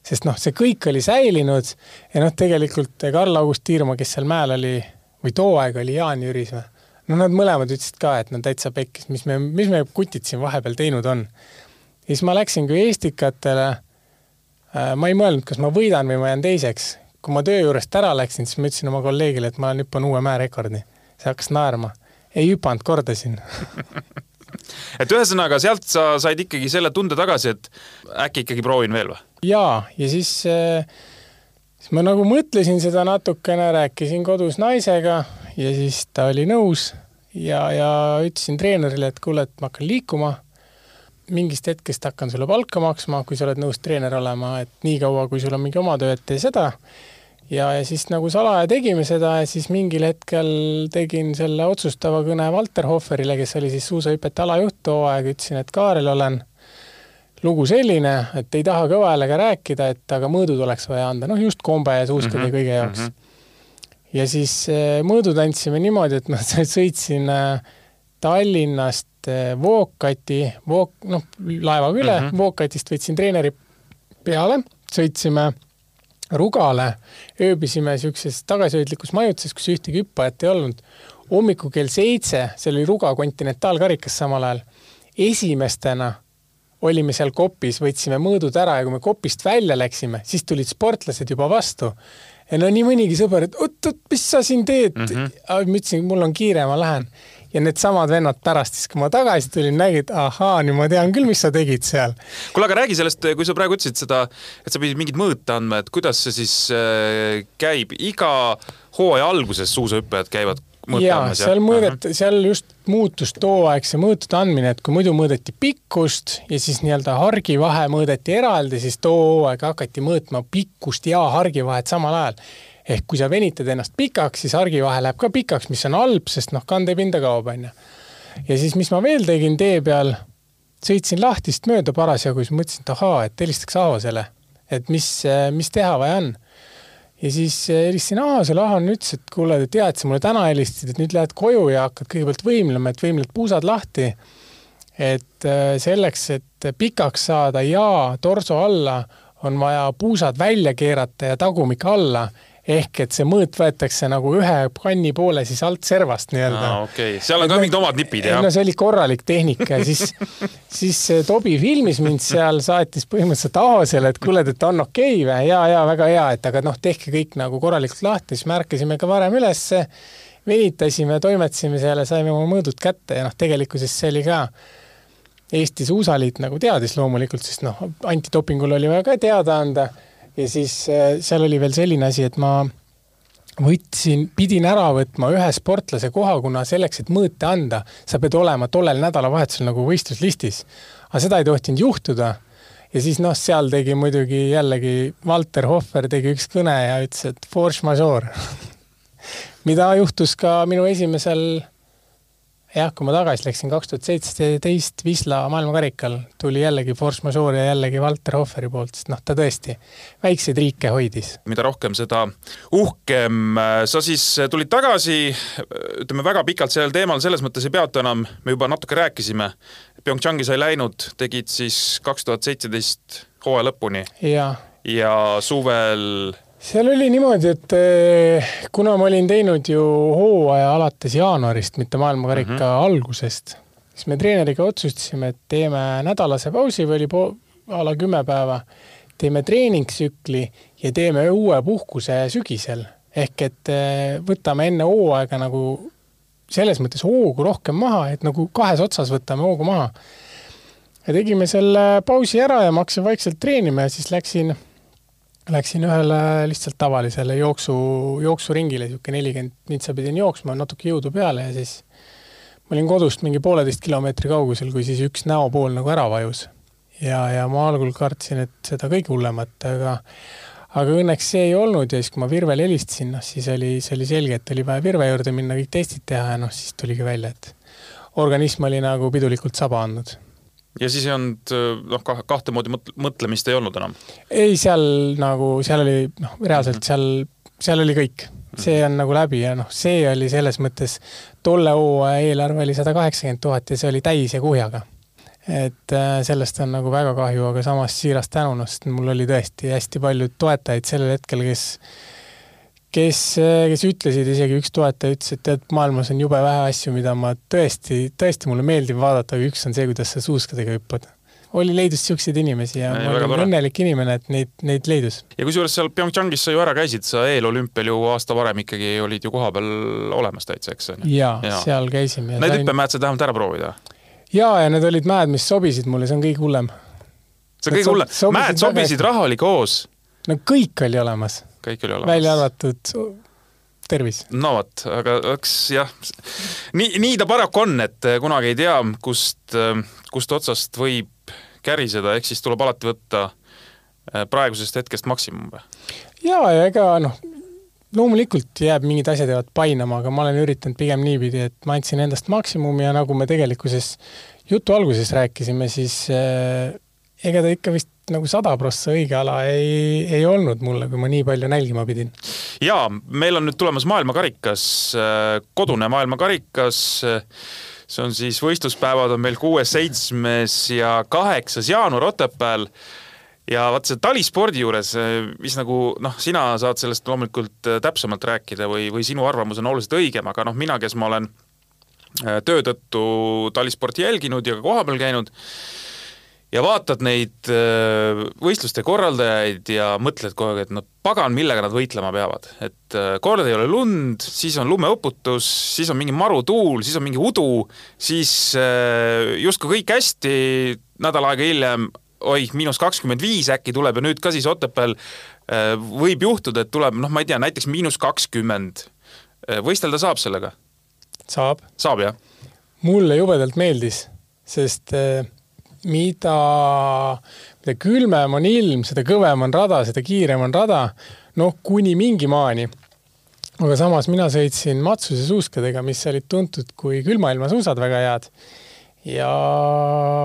[SPEAKER 3] sest noh, see kõik oli säilinud ja noh, tegelikult Karl-August Tiirma, kes seal mäel oli, või too aeg oli Jaan Jüris või, no nad mõlemad ütlesid ka, et no täitsa pekkis, mis me, mis me kutid siin vahepeal teinud on. ja siis ma läksingi Eestikatele, äh, ma ei mõelnud, kas ma võidan või ma jään teiseks kui ma töö juurest ära läksin, siis ma ütlesin oma kolleegile, et ma hüppan uue mäerekordi. see hakkas naerma. ei hüpanud, kordasin (laughs)
[SPEAKER 2] et ühesõnaga, sealt sa said ikkagi selle tunde tagasi, et äkki ikkagi proovin veel või?
[SPEAKER 3] jaa, ja siis, äh, siis ma nagu mõtlesin seda natukene, rääkisin kodus naisega ja siis ta oli nõus ja, ja ütlesin treenerile, et kuule, et ma hakkan liikuma. Mingist hetkest hakkan sulle palka maksma, kui sa oled nõus treener olema, et niikaua, kui sul on mingi oma töö, et tee seda. ja, ja siis nagu salaja tegime seda ja siis mingil hetkel tegin selle otsustava kõne Valter Hoferile, kes oli siis suusahüpete alajuht too aeg, ütlesin, et Kaarel, olen lugu selline, et ei taha kõva häälega rääkida, et aga mõõdud oleks vaja anda, noh just kombe ja suuskade mm -hmm. kõige jaoks mm. -hmm. ja siis eh, mõõdud andsime niimoodi, et ma (laughs) sõitsin eh, Tallinnast eh, Vookati, Vook-, noh, laevaga üle mm, -hmm. Vookatist võtsin treeneri peale, sõitsime Rugale, ööbisime niisuguses tagasihoidlikus majutuses, kus ühtegi hüppajat ei olnud. hommikul kell seitse, see oli Ruga kontinentaalkarikas samal ajal, esimestena olime seal kopis, võtsime mõõdud ära ja kui me kopist välja läksime, siis tulid sportlased juba vastu. ja no nii mõnigi sõber, et oot-oot, mis sa siin teed mm? -hmm. ma ütlesin, mul on kiire, ma lähen. Ja needsamad vennad pärast siis, kui ma tagasi tulin, nägid, ahaa, nüüd ma tean küll, mis sa tegid seal.
[SPEAKER 2] kuule, aga räägi sellest, kui sa praegu ütlesid seda, et sa pidid mingit mõõta andma, et kuidas see siis äh, käib, iga hooaja alguses suusahüppajad käivad
[SPEAKER 3] jaa, seal mõõdeti, seal just muutus tooaegse mõõtude andmine, et kui muidu mõõdeti pikkust ja siis nii-öelda hargivahe mõõdeti eraldi, siis too hooaeg hakati mõõtma pikkust ja hargivahet samal ajal. Ehk kui sa venitad ennast pikaks, siis hargivahe läheb ka pikaks, mis on halb, sest noh, kandepinda kaob, on ju. ja siis, mis ma veel tegin tee peal, sõitsin lahtist mööda parasjagu, siis mõtlesin, et ahaa, et helistaks Aavasele, et mis, mis teha vaja on ja siis eh, helistasin Aasele, Ahan ütles, et kuule, tead, sa mulle täna helistasid, et nüüd lähed koju ja hakkad kõigepealt võimlema, et võimled puusad lahti. et eh, selleks, et pikaks saada ja torso alla, on vaja puusad välja keerata ja tagumik alla ehk et see mõõt võetakse nagu ühe kanni poole siis alt servast nii-öelda
[SPEAKER 2] ah,. okei okay., seal on et ka mingid omad nipid, jah?
[SPEAKER 3] no see oli korralik tehnika ja siis, (laughs) siis Tobi filmis mind seal, saatis põhimõtteliselt Aasele, et kuule, et on okei okay või? ja, ja väga hea, et aga noh, tehke kõik nagu korralikult lahti, siis me ärkasime ka varem ülesse, venitasime, toimetasime seal ja saime oma mõõdud kätte ja noh, tegelikkuses see oli ka Eesti Suusaliit nagu teadis loomulikult, sest noh, antidopingul oli vaja ka teada anda ja siis äh, seal oli veel selline asi, et ma võtsin, pidin ära võtma ühe sportlase koha, kuna selleks, et mõõte anda, sa pead olema tollel nädalavahetusel nagu võistluslistis. aga seda ei tohtinud juhtuda. ja siis noh, seal tegi muidugi jällegi Valter Hohver tegi üks kõne ja ütles, et force majeure (laughs) mida juhtus ka minu esimesel jah, kui ma tagasi läksin kaks tuhat seitseteist Wisla maailmakarikal, tuli jällegi force majeure ja jällegi Valter Hofferi poolt, sest noh, ta tõesti väikseid riike hoidis.
[SPEAKER 2] mida rohkem, seda uhkem. sa siis tulid tagasi, ütleme väga pikalt sellel teemal selles mõttes ei peatu enam, me juba natuke rääkisime. PyeongChangi sai läinud, tegid siis kaks tuhat seitseteist hooaja lõpuni.
[SPEAKER 3] ja
[SPEAKER 2] suvel
[SPEAKER 3] seal oli niimoodi, et eh, kuna ma olin teinud ju hooaja alates jaanuarist, mitte maailmakarika mm -hmm. algusest, siis me treeneriga otsustasime, et teeme nädalase pausi või oli po-, a la kümme päeva, teeme treeningtsükli ja teeme uue puhkuse sügisel. ehk et eh, võtame enne hooaega nagu selles mõttes hoogu rohkem maha, et nagu kahes otsas võtame hoogu maha. ja tegime selle pausi ära ja ma hakkasin vaikselt treenima ja siis läksin Läksin ühele lihtsalt tavalisele jooksu, jooksuringile, niisugune nelikümmend mintsa pidin jooksma, natuke jõudu peale ja siis ma olin kodust mingi pooleteist kilomeetri kaugusel, kui siis üks näopool nagu ära vajus. ja, ja ma algul kartsin, et seda kõige hullemat, aga aga õnneks see ei olnud ja siis, kui ma Virvele helistasin, noh siis oli, see oli selge, et oli vaja Virve juurde minna, kõik testid teha ja noh, siis tuligi välja, et organism oli nagu pidulikult saba andnud
[SPEAKER 2] ja siis ei olnud noh, kahte moodi mõtlemist ei olnud enam?
[SPEAKER 3] ei, seal nagu, seal oli noh, reaalselt mhm. seal, seal oli kõik. see on nagu läbi ja noh, see oli selles mõttes, tolle hooaja eelarve oli sada kaheksakümmend tuhat ja see oli täis ja kuhjaga. et äh, sellest on nagu väga kahju, aga samas siiras tänu, sest mul oli tõesti hästi palju toetajaid sellel hetkel, kes kes, kes ütlesid, isegi üks toetaja ütles, et tead, maailmas on jube vähe asju, mida ma tõesti, tõesti mulle meeldib vaadata, aga üks on see, kuidas sa suuskadega hüppad. oli, leidus niisuguseid inimesi ja, ja ma olen õnnelik inimene, et neid, neid leidus.
[SPEAKER 2] ja kusjuures seal PyeongChangis sa ju ära käisid, sa eelolümpial ju aasta varem ikkagi olid ju kohapeal olemas täitsa, eks on
[SPEAKER 3] ju? jaa, seal käisime.
[SPEAKER 2] Need sain... hüppemäed said vähemalt ära proovida?
[SPEAKER 3] jaa, ja need olid mäed, mis sobisid mulle, see on kõige hullem.
[SPEAKER 2] see on kõige hullem, mäed sobisid, raha oli koos?
[SPEAKER 3] no kõik oli olemas
[SPEAKER 2] kõik oli olemas.
[SPEAKER 3] välja arvatud tervis.
[SPEAKER 2] no vot, aga eks jah, nii, nii ta paraku on, et kunagi ei tea, kust, kust otsast võib käriseda, ehk siis tuleb alati võtta äh, praegusest hetkest maksimum või?
[SPEAKER 3] jaa, ja ega noh, loomulikult jääb mingid asjad jäävad painama, aga ma olen üritanud pigem niipidi, et ma andsin endast maksimumi ja nagu me tegelikkuses jutu alguses rääkisime, siis äh, ega ta ikka vist nagu sada prossa õige ala ei, ei olnud mulle, kui ma nii palju nälgima pidin.
[SPEAKER 2] jaa, meil on nüüd tulemas maailmakarikas, äh, kodune maailmakarikas, see on siis, võistluspäevad on meil kuues, seitsmes ja kaheksas jaanuar Otepääl ja vaat see talispordi juures, mis nagu noh, sina saad sellest loomulikult äh, täpsemalt rääkida või, või sinu arvamus on oluliselt õigem, aga noh, mina, kes ma olen äh, töö tõttu talisporti jälginud ja ka kohapeal käinud, ja vaatad neid äh, võistluste korraldajaid ja mõtled kogu aeg, et no pagan, millega nad võitlema peavad. et äh, kord ei ole lund, siis on lumeuputus, siis on mingi marutuul, siis on mingi udu, siis äh, justkui kõik hästi, nädal aega hiljem oih, miinus kakskümmend viis äkki tuleb ja nüüd ka siis Otepääl võib juhtuda, et tuleb, noh, ma ei tea, näiteks miinus kakskümmend. võistelda saab sellega?
[SPEAKER 3] saab.
[SPEAKER 2] saab, jah?
[SPEAKER 3] mulle jubedalt meeldis, sest äh mida, mida külmem on ilm, seda kõvem on rada, seda kiirem on rada, noh, kuni mingi maani. aga samas mina sõitsin Matsuse suuskadega, mis olid tuntud kui külmailma suusad väga head. ja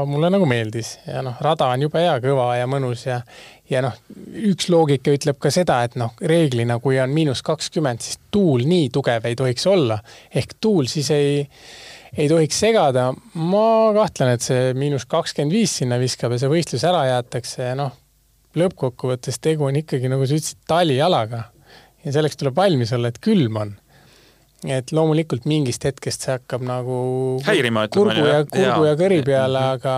[SPEAKER 3] mulle nagu meeldis ja noh, rada on jube hea, kõva ja mõnus ja ja noh, üks loogika ütleb ka seda, et noh, reeglina, kui on miinus kakskümmend, siis tuul nii tugev ei tohiks olla. ehk tuul siis ei ei tohiks segada. ma kahtlen, et see miinus kakskümmend viis sinna viskab ja see võistlus ära jäetakse ja noh, lõppkokkuvõttes tegu on ikkagi, nagu sa ütlesid, talijalaga. ja selleks tuleb valmis olla, et külm on. et loomulikult mingist hetkest see hakkab nagu
[SPEAKER 2] häirima,
[SPEAKER 3] ütleme. kurgu ja, kurgu ja kõri peale, aga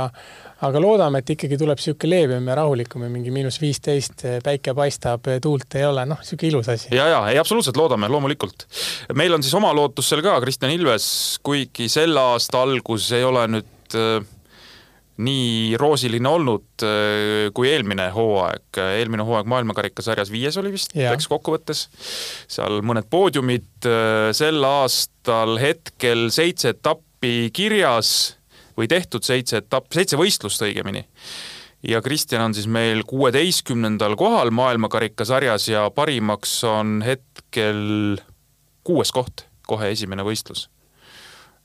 [SPEAKER 3] aga loodame, et ikkagi tuleb niisugune leebem ja rahulikum ja mingi miinus viisteist, päike paistab, tuult ei ole, noh, niisugune ilus asi.
[SPEAKER 2] ja, ja ei, absoluutselt loodame, loomulikult. meil on siis oma lootus seal ka, Kristjan Ilves, kuigi selle aasta algus ei ole nüüd äh, nii roosiline olnud kui eelmine hooaeg. eelmine hooaeg maailmakarikasarjas viies oli vist, läks kokkuvõttes. seal mõned poodiumid, sel aastal hetkel seitse etappi kirjas või tehtud seitse etapp, seitse võistlust õigemini. ja Kristjan on siis meil kuueteistkümnendal kohal maailmakarikasarjas ja parimaks on hetkel kuues koht, kohe esimene võistlus.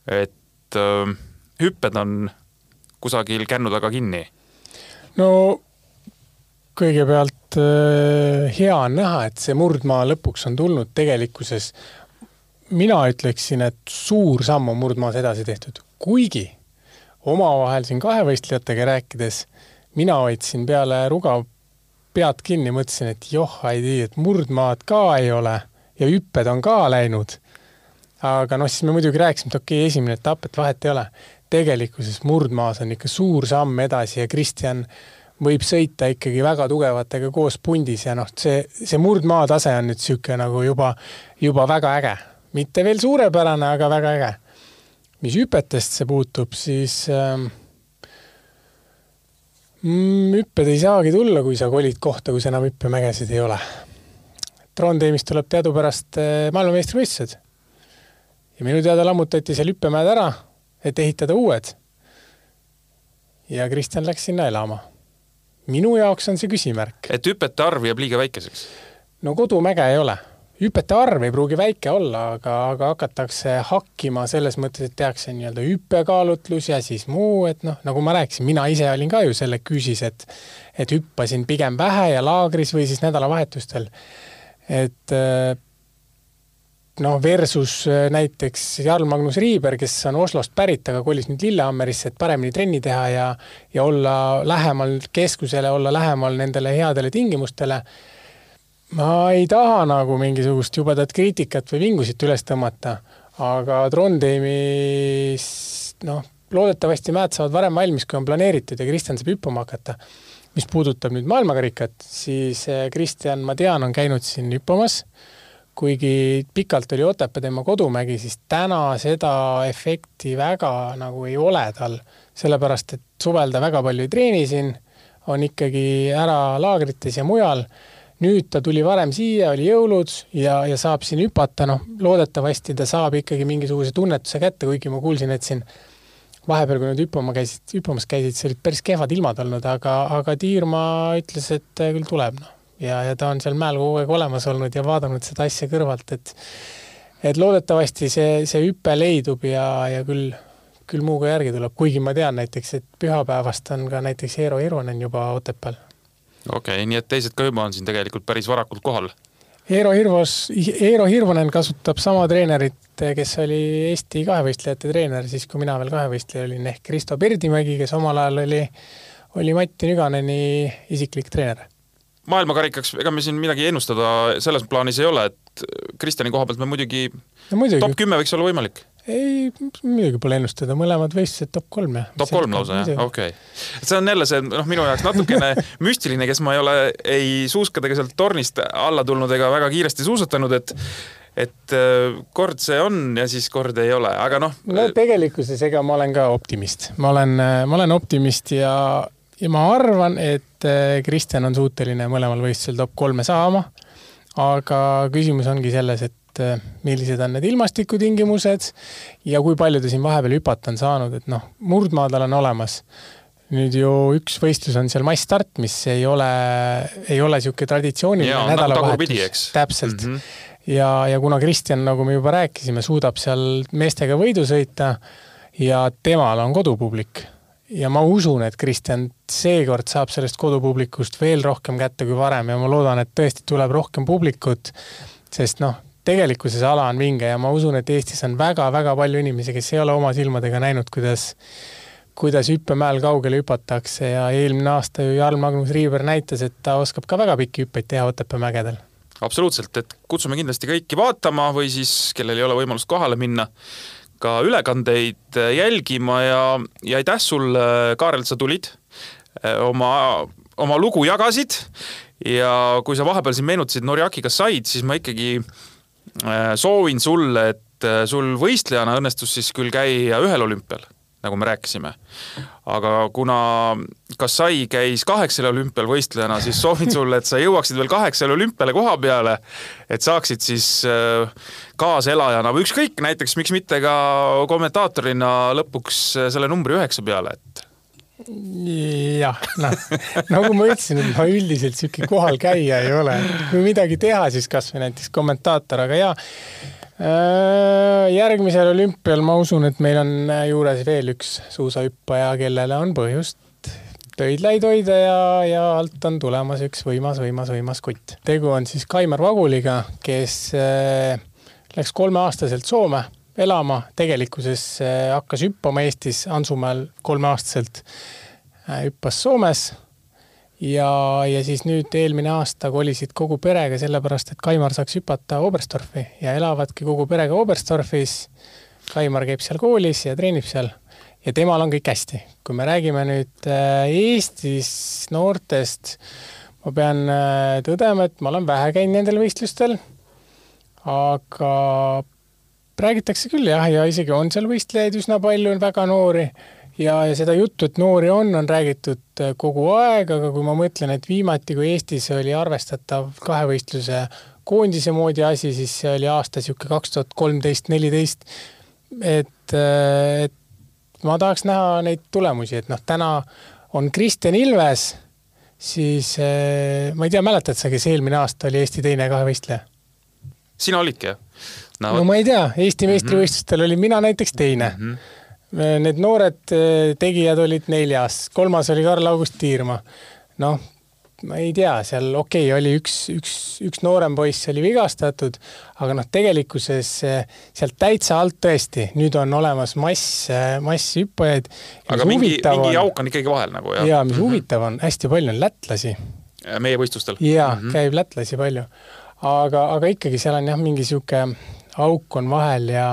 [SPEAKER 2] et äh, hüpped on kusagil kännu taga kinni.
[SPEAKER 3] no kõigepealt äh, hea on näha, et see murdmaa lõpuks on tulnud tegelikkuses mina ütleksin, et suur samm on murdmaas edasi tehtud, kuigi omavahel siin kahevõistlejatega rääkides mina hoidsin peale ruga pead kinni, mõtlesin, et joh, ei tea, et murdmaad ka ei ole ja hüpped on ka läinud. aga noh, siis me muidugi rääkisime, et okei okay,, esimene etapp, et vahet ei ole. tegelikkuses murdmaas on ikka suur samm edasi ja Kristjan võib sõita ikkagi väga tugevatega koos pundis ja noh, see, see murdmaa tase on nüüd niisugune nagu juba, juba väga äge. mitte veel suurepärane, aga väga äge mis hüpetesse puutub, siis ähm, mm, hüpped ei saagi tulla, kui sa kolid kohta, kus enam hüppemägesid ei ole. Trondheimist tuleb teadupärast äh, maailmameistrivõistlused. ja minu teada lammutati seal hüppemäed ära, et ehitada uued. ja Kristjan läks sinna elama. minu jaoks on see küsimärk.
[SPEAKER 2] et hüpete arv jääb liiga väikeseks?
[SPEAKER 3] no kodumäge ei ole hüpete arv ei pruugi väike olla, aga, aga hakatakse hakkima selles mõttes, et tehakse nii-öelda hüppekaalutlus ja siis muu, et noh, nagu ma rääkisin, mina ise olin ka ju selle küüsis, et et hüppasin pigem vähe ja laagris või siis nädalavahetustel. et noh, versus näiteks Jarl-Magnus Riiber, kes on Oslost pärit, aga kolis nüüd Lillehammerisse, et paremini trenni teha ja ja olla lähemal keskusele, olla lähemal nendele headele tingimustele ma ei taha nagu mingisugust jubedat kriitikat või vingusit üles tõmmata, aga Trondheimis noh, loodetavasti mäed saavad varem valmis, kui on planeeritud ja Kristjan saab hüppama hakata. mis puudutab nüüd maailmakarikat, siis eh, Kristjan, ma tean, on käinud siin hüppamas, kuigi pikalt oli Otepää tema kodumägi, siis täna seda efekti väga nagu ei ole tal, sellepärast et suvel ta väga palju ei treeni siin, on ikkagi ära laagrites ja mujal nüüd ta tuli varem siia, oli jõulud ja, ja saab siin hüpata, noh, loodetavasti ta saab ikkagi mingisuguse tunnetuse kätte, kuigi ma kuulsin, et siin vahepeal, kui nad hüppama käisid, hüppamas käisid, siis olid päris kehvad ilmad olnud, aga, aga Tiirmaa ütles, et küll tuleb, noh. ja, ja ta on seal mäel kogu aeg olemas olnud ja vaadanud seda asja kõrvalt, et et loodetavasti see, see hüpe leidub ja, ja küll, küll muu ka järgi tuleb, kuigi ma tean näiteks, et pühapäevast on ka näiteks Eero Hirvonen juba Otepääl.
[SPEAKER 2] Okei okay,, nii et teised ka juba on siin tegelikult päris varakult kohal
[SPEAKER 3] Eero Hirvos, Eero Hirvonen kasutab sama treenerit, kes oli Eesti kahevõistlejate treener siis, kui mina veel kahevõistleja olin, ehk Kristo Perdimägi, kes omal ajal oli, oli Mati Nüganeni isiklik treener.
[SPEAKER 2] maailmakarikaks, ega me siin midagi ennustada selles plaanis ei ole, et Kristjani koha pealt me muidugi
[SPEAKER 3] no, muidugi.
[SPEAKER 2] top kümme võiks olla võimalik
[SPEAKER 3] ei, muidugi pole ennustada, mõlemad võistlused top kolm jah.
[SPEAKER 2] top kolm lausa jah, okei okay.. see on jälle see noh, minu jaoks natukene (laughs) müstiline, kes ma ei ole ei suuskadega sealt tornist alla tulnud ega väga kiiresti suusatanud, et et äh, kord see on ja siis kord ei ole, aga noh.
[SPEAKER 3] no tegelikkuses, ega ma olen ka optimist, ma olen, ma olen optimist ja, ja ma arvan, et äh, Kristjan on suuteline mõlemal võistlusel top kolme saama. aga küsimus ongi selles, et et äh, millised on need ilmastikutingimused ja kui palju ta siin vahepeal hüpata on saanud, et noh, murdmaa tal on olemas. nüüd ju üks võistlus on seal massstart, mis ei ole, ei ole niisugune traditsiooniline nädalavahetus. täpselt mm. -hmm. ja, ja kuna Kristjan, nagu me juba rääkisime, suudab seal meestega võidu sõita ja temal on kodupublik ja ma usun, et Kristjan seekord saab sellest kodupublikust veel rohkem kätte kui varem ja ma loodan, et tõesti tuleb rohkem publikut, sest noh, tegelikkuses ala on vinge ja ma usun, et Eestis on väga-väga palju inimesi, kes ei ole oma silmadega näinud, kuidas, kuidas hüppemäel kaugele hüpatakse ja eelmine aasta ju Jarl Magnus Riiber näitas, et ta oskab ka väga pikki hüppeid teha Otepää mägedel.
[SPEAKER 2] absoluutselt, et kutsume kindlasti kõiki vaatama või siis, kellel ei ole võimalust kohale minna, ka ülekandeid jälgima ja, ja aitäh sulle, Kaarel, et sa tulid, oma, oma lugu jagasid ja kui sa vahepeal siin meenutasid Norjakiga said, siis ma ikkagi Äh, soovin sulle, et äh, sul võistlejana õnnestus siis küll käia ühel olümpial, nagu me rääkisime. aga kuna Kassai käis kaheksal olümpial võistlejana, siis soovin (laughs) sulle, et sa jõuaksid veel kaheksale olümpiale koha peale, et saaksid siis äh, kaaselajana või ükskõik, näiteks miks mitte ka kommentaatorina lõpuks selle numbri üheksa peale, et
[SPEAKER 3] jah, noh, nagu ma ütlesin, et ma üldiselt sihuke kohal käija ei ole. kui midagi teha, siis kasvõi näiteks kommentaator, aga jaa. Äh, järgmisel olümpial ma usun, et meil on juures veel üks suusahüppaja, kellele on põhjust töidlaid hoida ja, ja alt on tulemas üks võimas, võimas, võimas kutt. tegu on siis Kaimar Vaguliga, kes äh, läks kolmeaastaselt Soome elama, tegelikkuses äh, hakkas hüppama Eestis Ansumäel kolmeaastaselt, äh, hüppas Soomes ja, ja siis nüüd eelmine aasta kolisid kogu perega, sellepärast et Kaimar saaks hüpata Oberstdorfi ja elavadki kogu perega Oberstdorfis. Kaimar käib seal koolis ja treenib seal ja temal on kõik hästi. kui me räägime nüüd äh, Eestis noortest, ma pean tõdema, et ma olen vähe käinud nendel võistlustel, aga räägitakse küll jah, ja isegi on seal võistlejaid üsna palju, on väga noori ja, ja seda juttu, et noori on, on räägitud äh, kogu aeg, aga kui ma mõtlen, et viimati, kui Eestis oli arvestatav kahevõistluse koondise moodi asi, siis see oli aasta niisugune kaks tuhat kolmteist, neliteist. et, äh, et ma tahaks näha neid tulemusi, et noh, täna on Kristjan Ilves, siis äh, ma ei tea, mäletad sa, kes eelmine aasta oli Eesti teine kahevõistleja?
[SPEAKER 2] sina olidki, jah?
[SPEAKER 3] No, no ma ei tea, Eesti mhm. meistrivõistlustel mm -hmm. olin mina näiteks teine mm. -hmm. Need noored eh, tegijad olid neljas, kolmas oli Karl-August Tiirma. noh, ma ei tea, seal okei okay,, oli üks, üks, üks noorem poiss oli vigastatud, aga noh, tegelikkuses eh, sealt täitsa alt tõesti, nüüd on olemas mass, masshüppajaid.
[SPEAKER 2] aga mingi, mingi auk on ikkagi vahel nagu
[SPEAKER 3] jah? ja mis mm -hmm. huvitav on, hästi palju on lätlasi.
[SPEAKER 2] meie võistlustel?
[SPEAKER 3] jaa mm, -hmm. käib lätlasi palju. aga, aga ikkagi seal on jah, mingi sihuke auk on vahel ja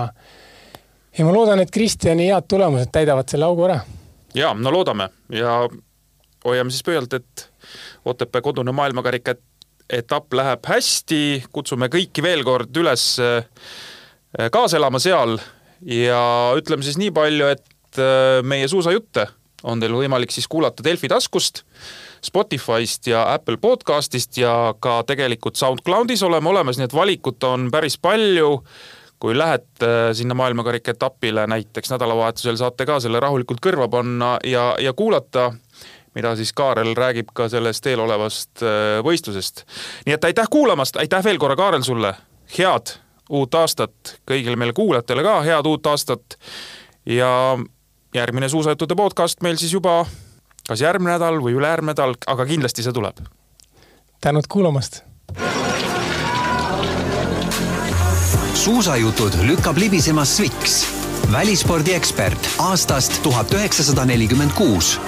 [SPEAKER 3] ja ma loodan, et Kristjani head tulemused täidavad selle augu ära.
[SPEAKER 2] ja no loodame ja hoiame siis pöialt, et Otepää kodune maailmakarika etapp läheb hästi, kutsume kõiki veel kord üles äh, kaasa elama seal ja ütleme siis nii palju, et äh, meie suusajutte on teil võimalik siis kuulata Delfi taskust, Spotify'st ja Apple podcast'ist ja ka tegelikult SoundCloudis oleme olemas, nii et valikut on päris palju. kui lähete sinna maailmakarika etapile näiteks nädalavahetusel, saate ka selle rahulikult kõrva panna ja, ja kuulata mida siis Kaarel räägib ka sellest eelolevast äh, võistlusest. nii et aitäh kuulamast, aitäh veel korra, Kaarel, sulle, head uut aastat kõigile meile kuulajatele ka, head uut aastat ja järgmine suusajuttude podcast meil siis juba kas järgmine nädal või ülejärgmine nädal, aga kindlasti see tuleb.
[SPEAKER 3] tänud kuulamast.
[SPEAKER 1] suusajutud lükkab libisema Sviks, välispordiekspert aastast tuhat üheksasada nelikümmend kuus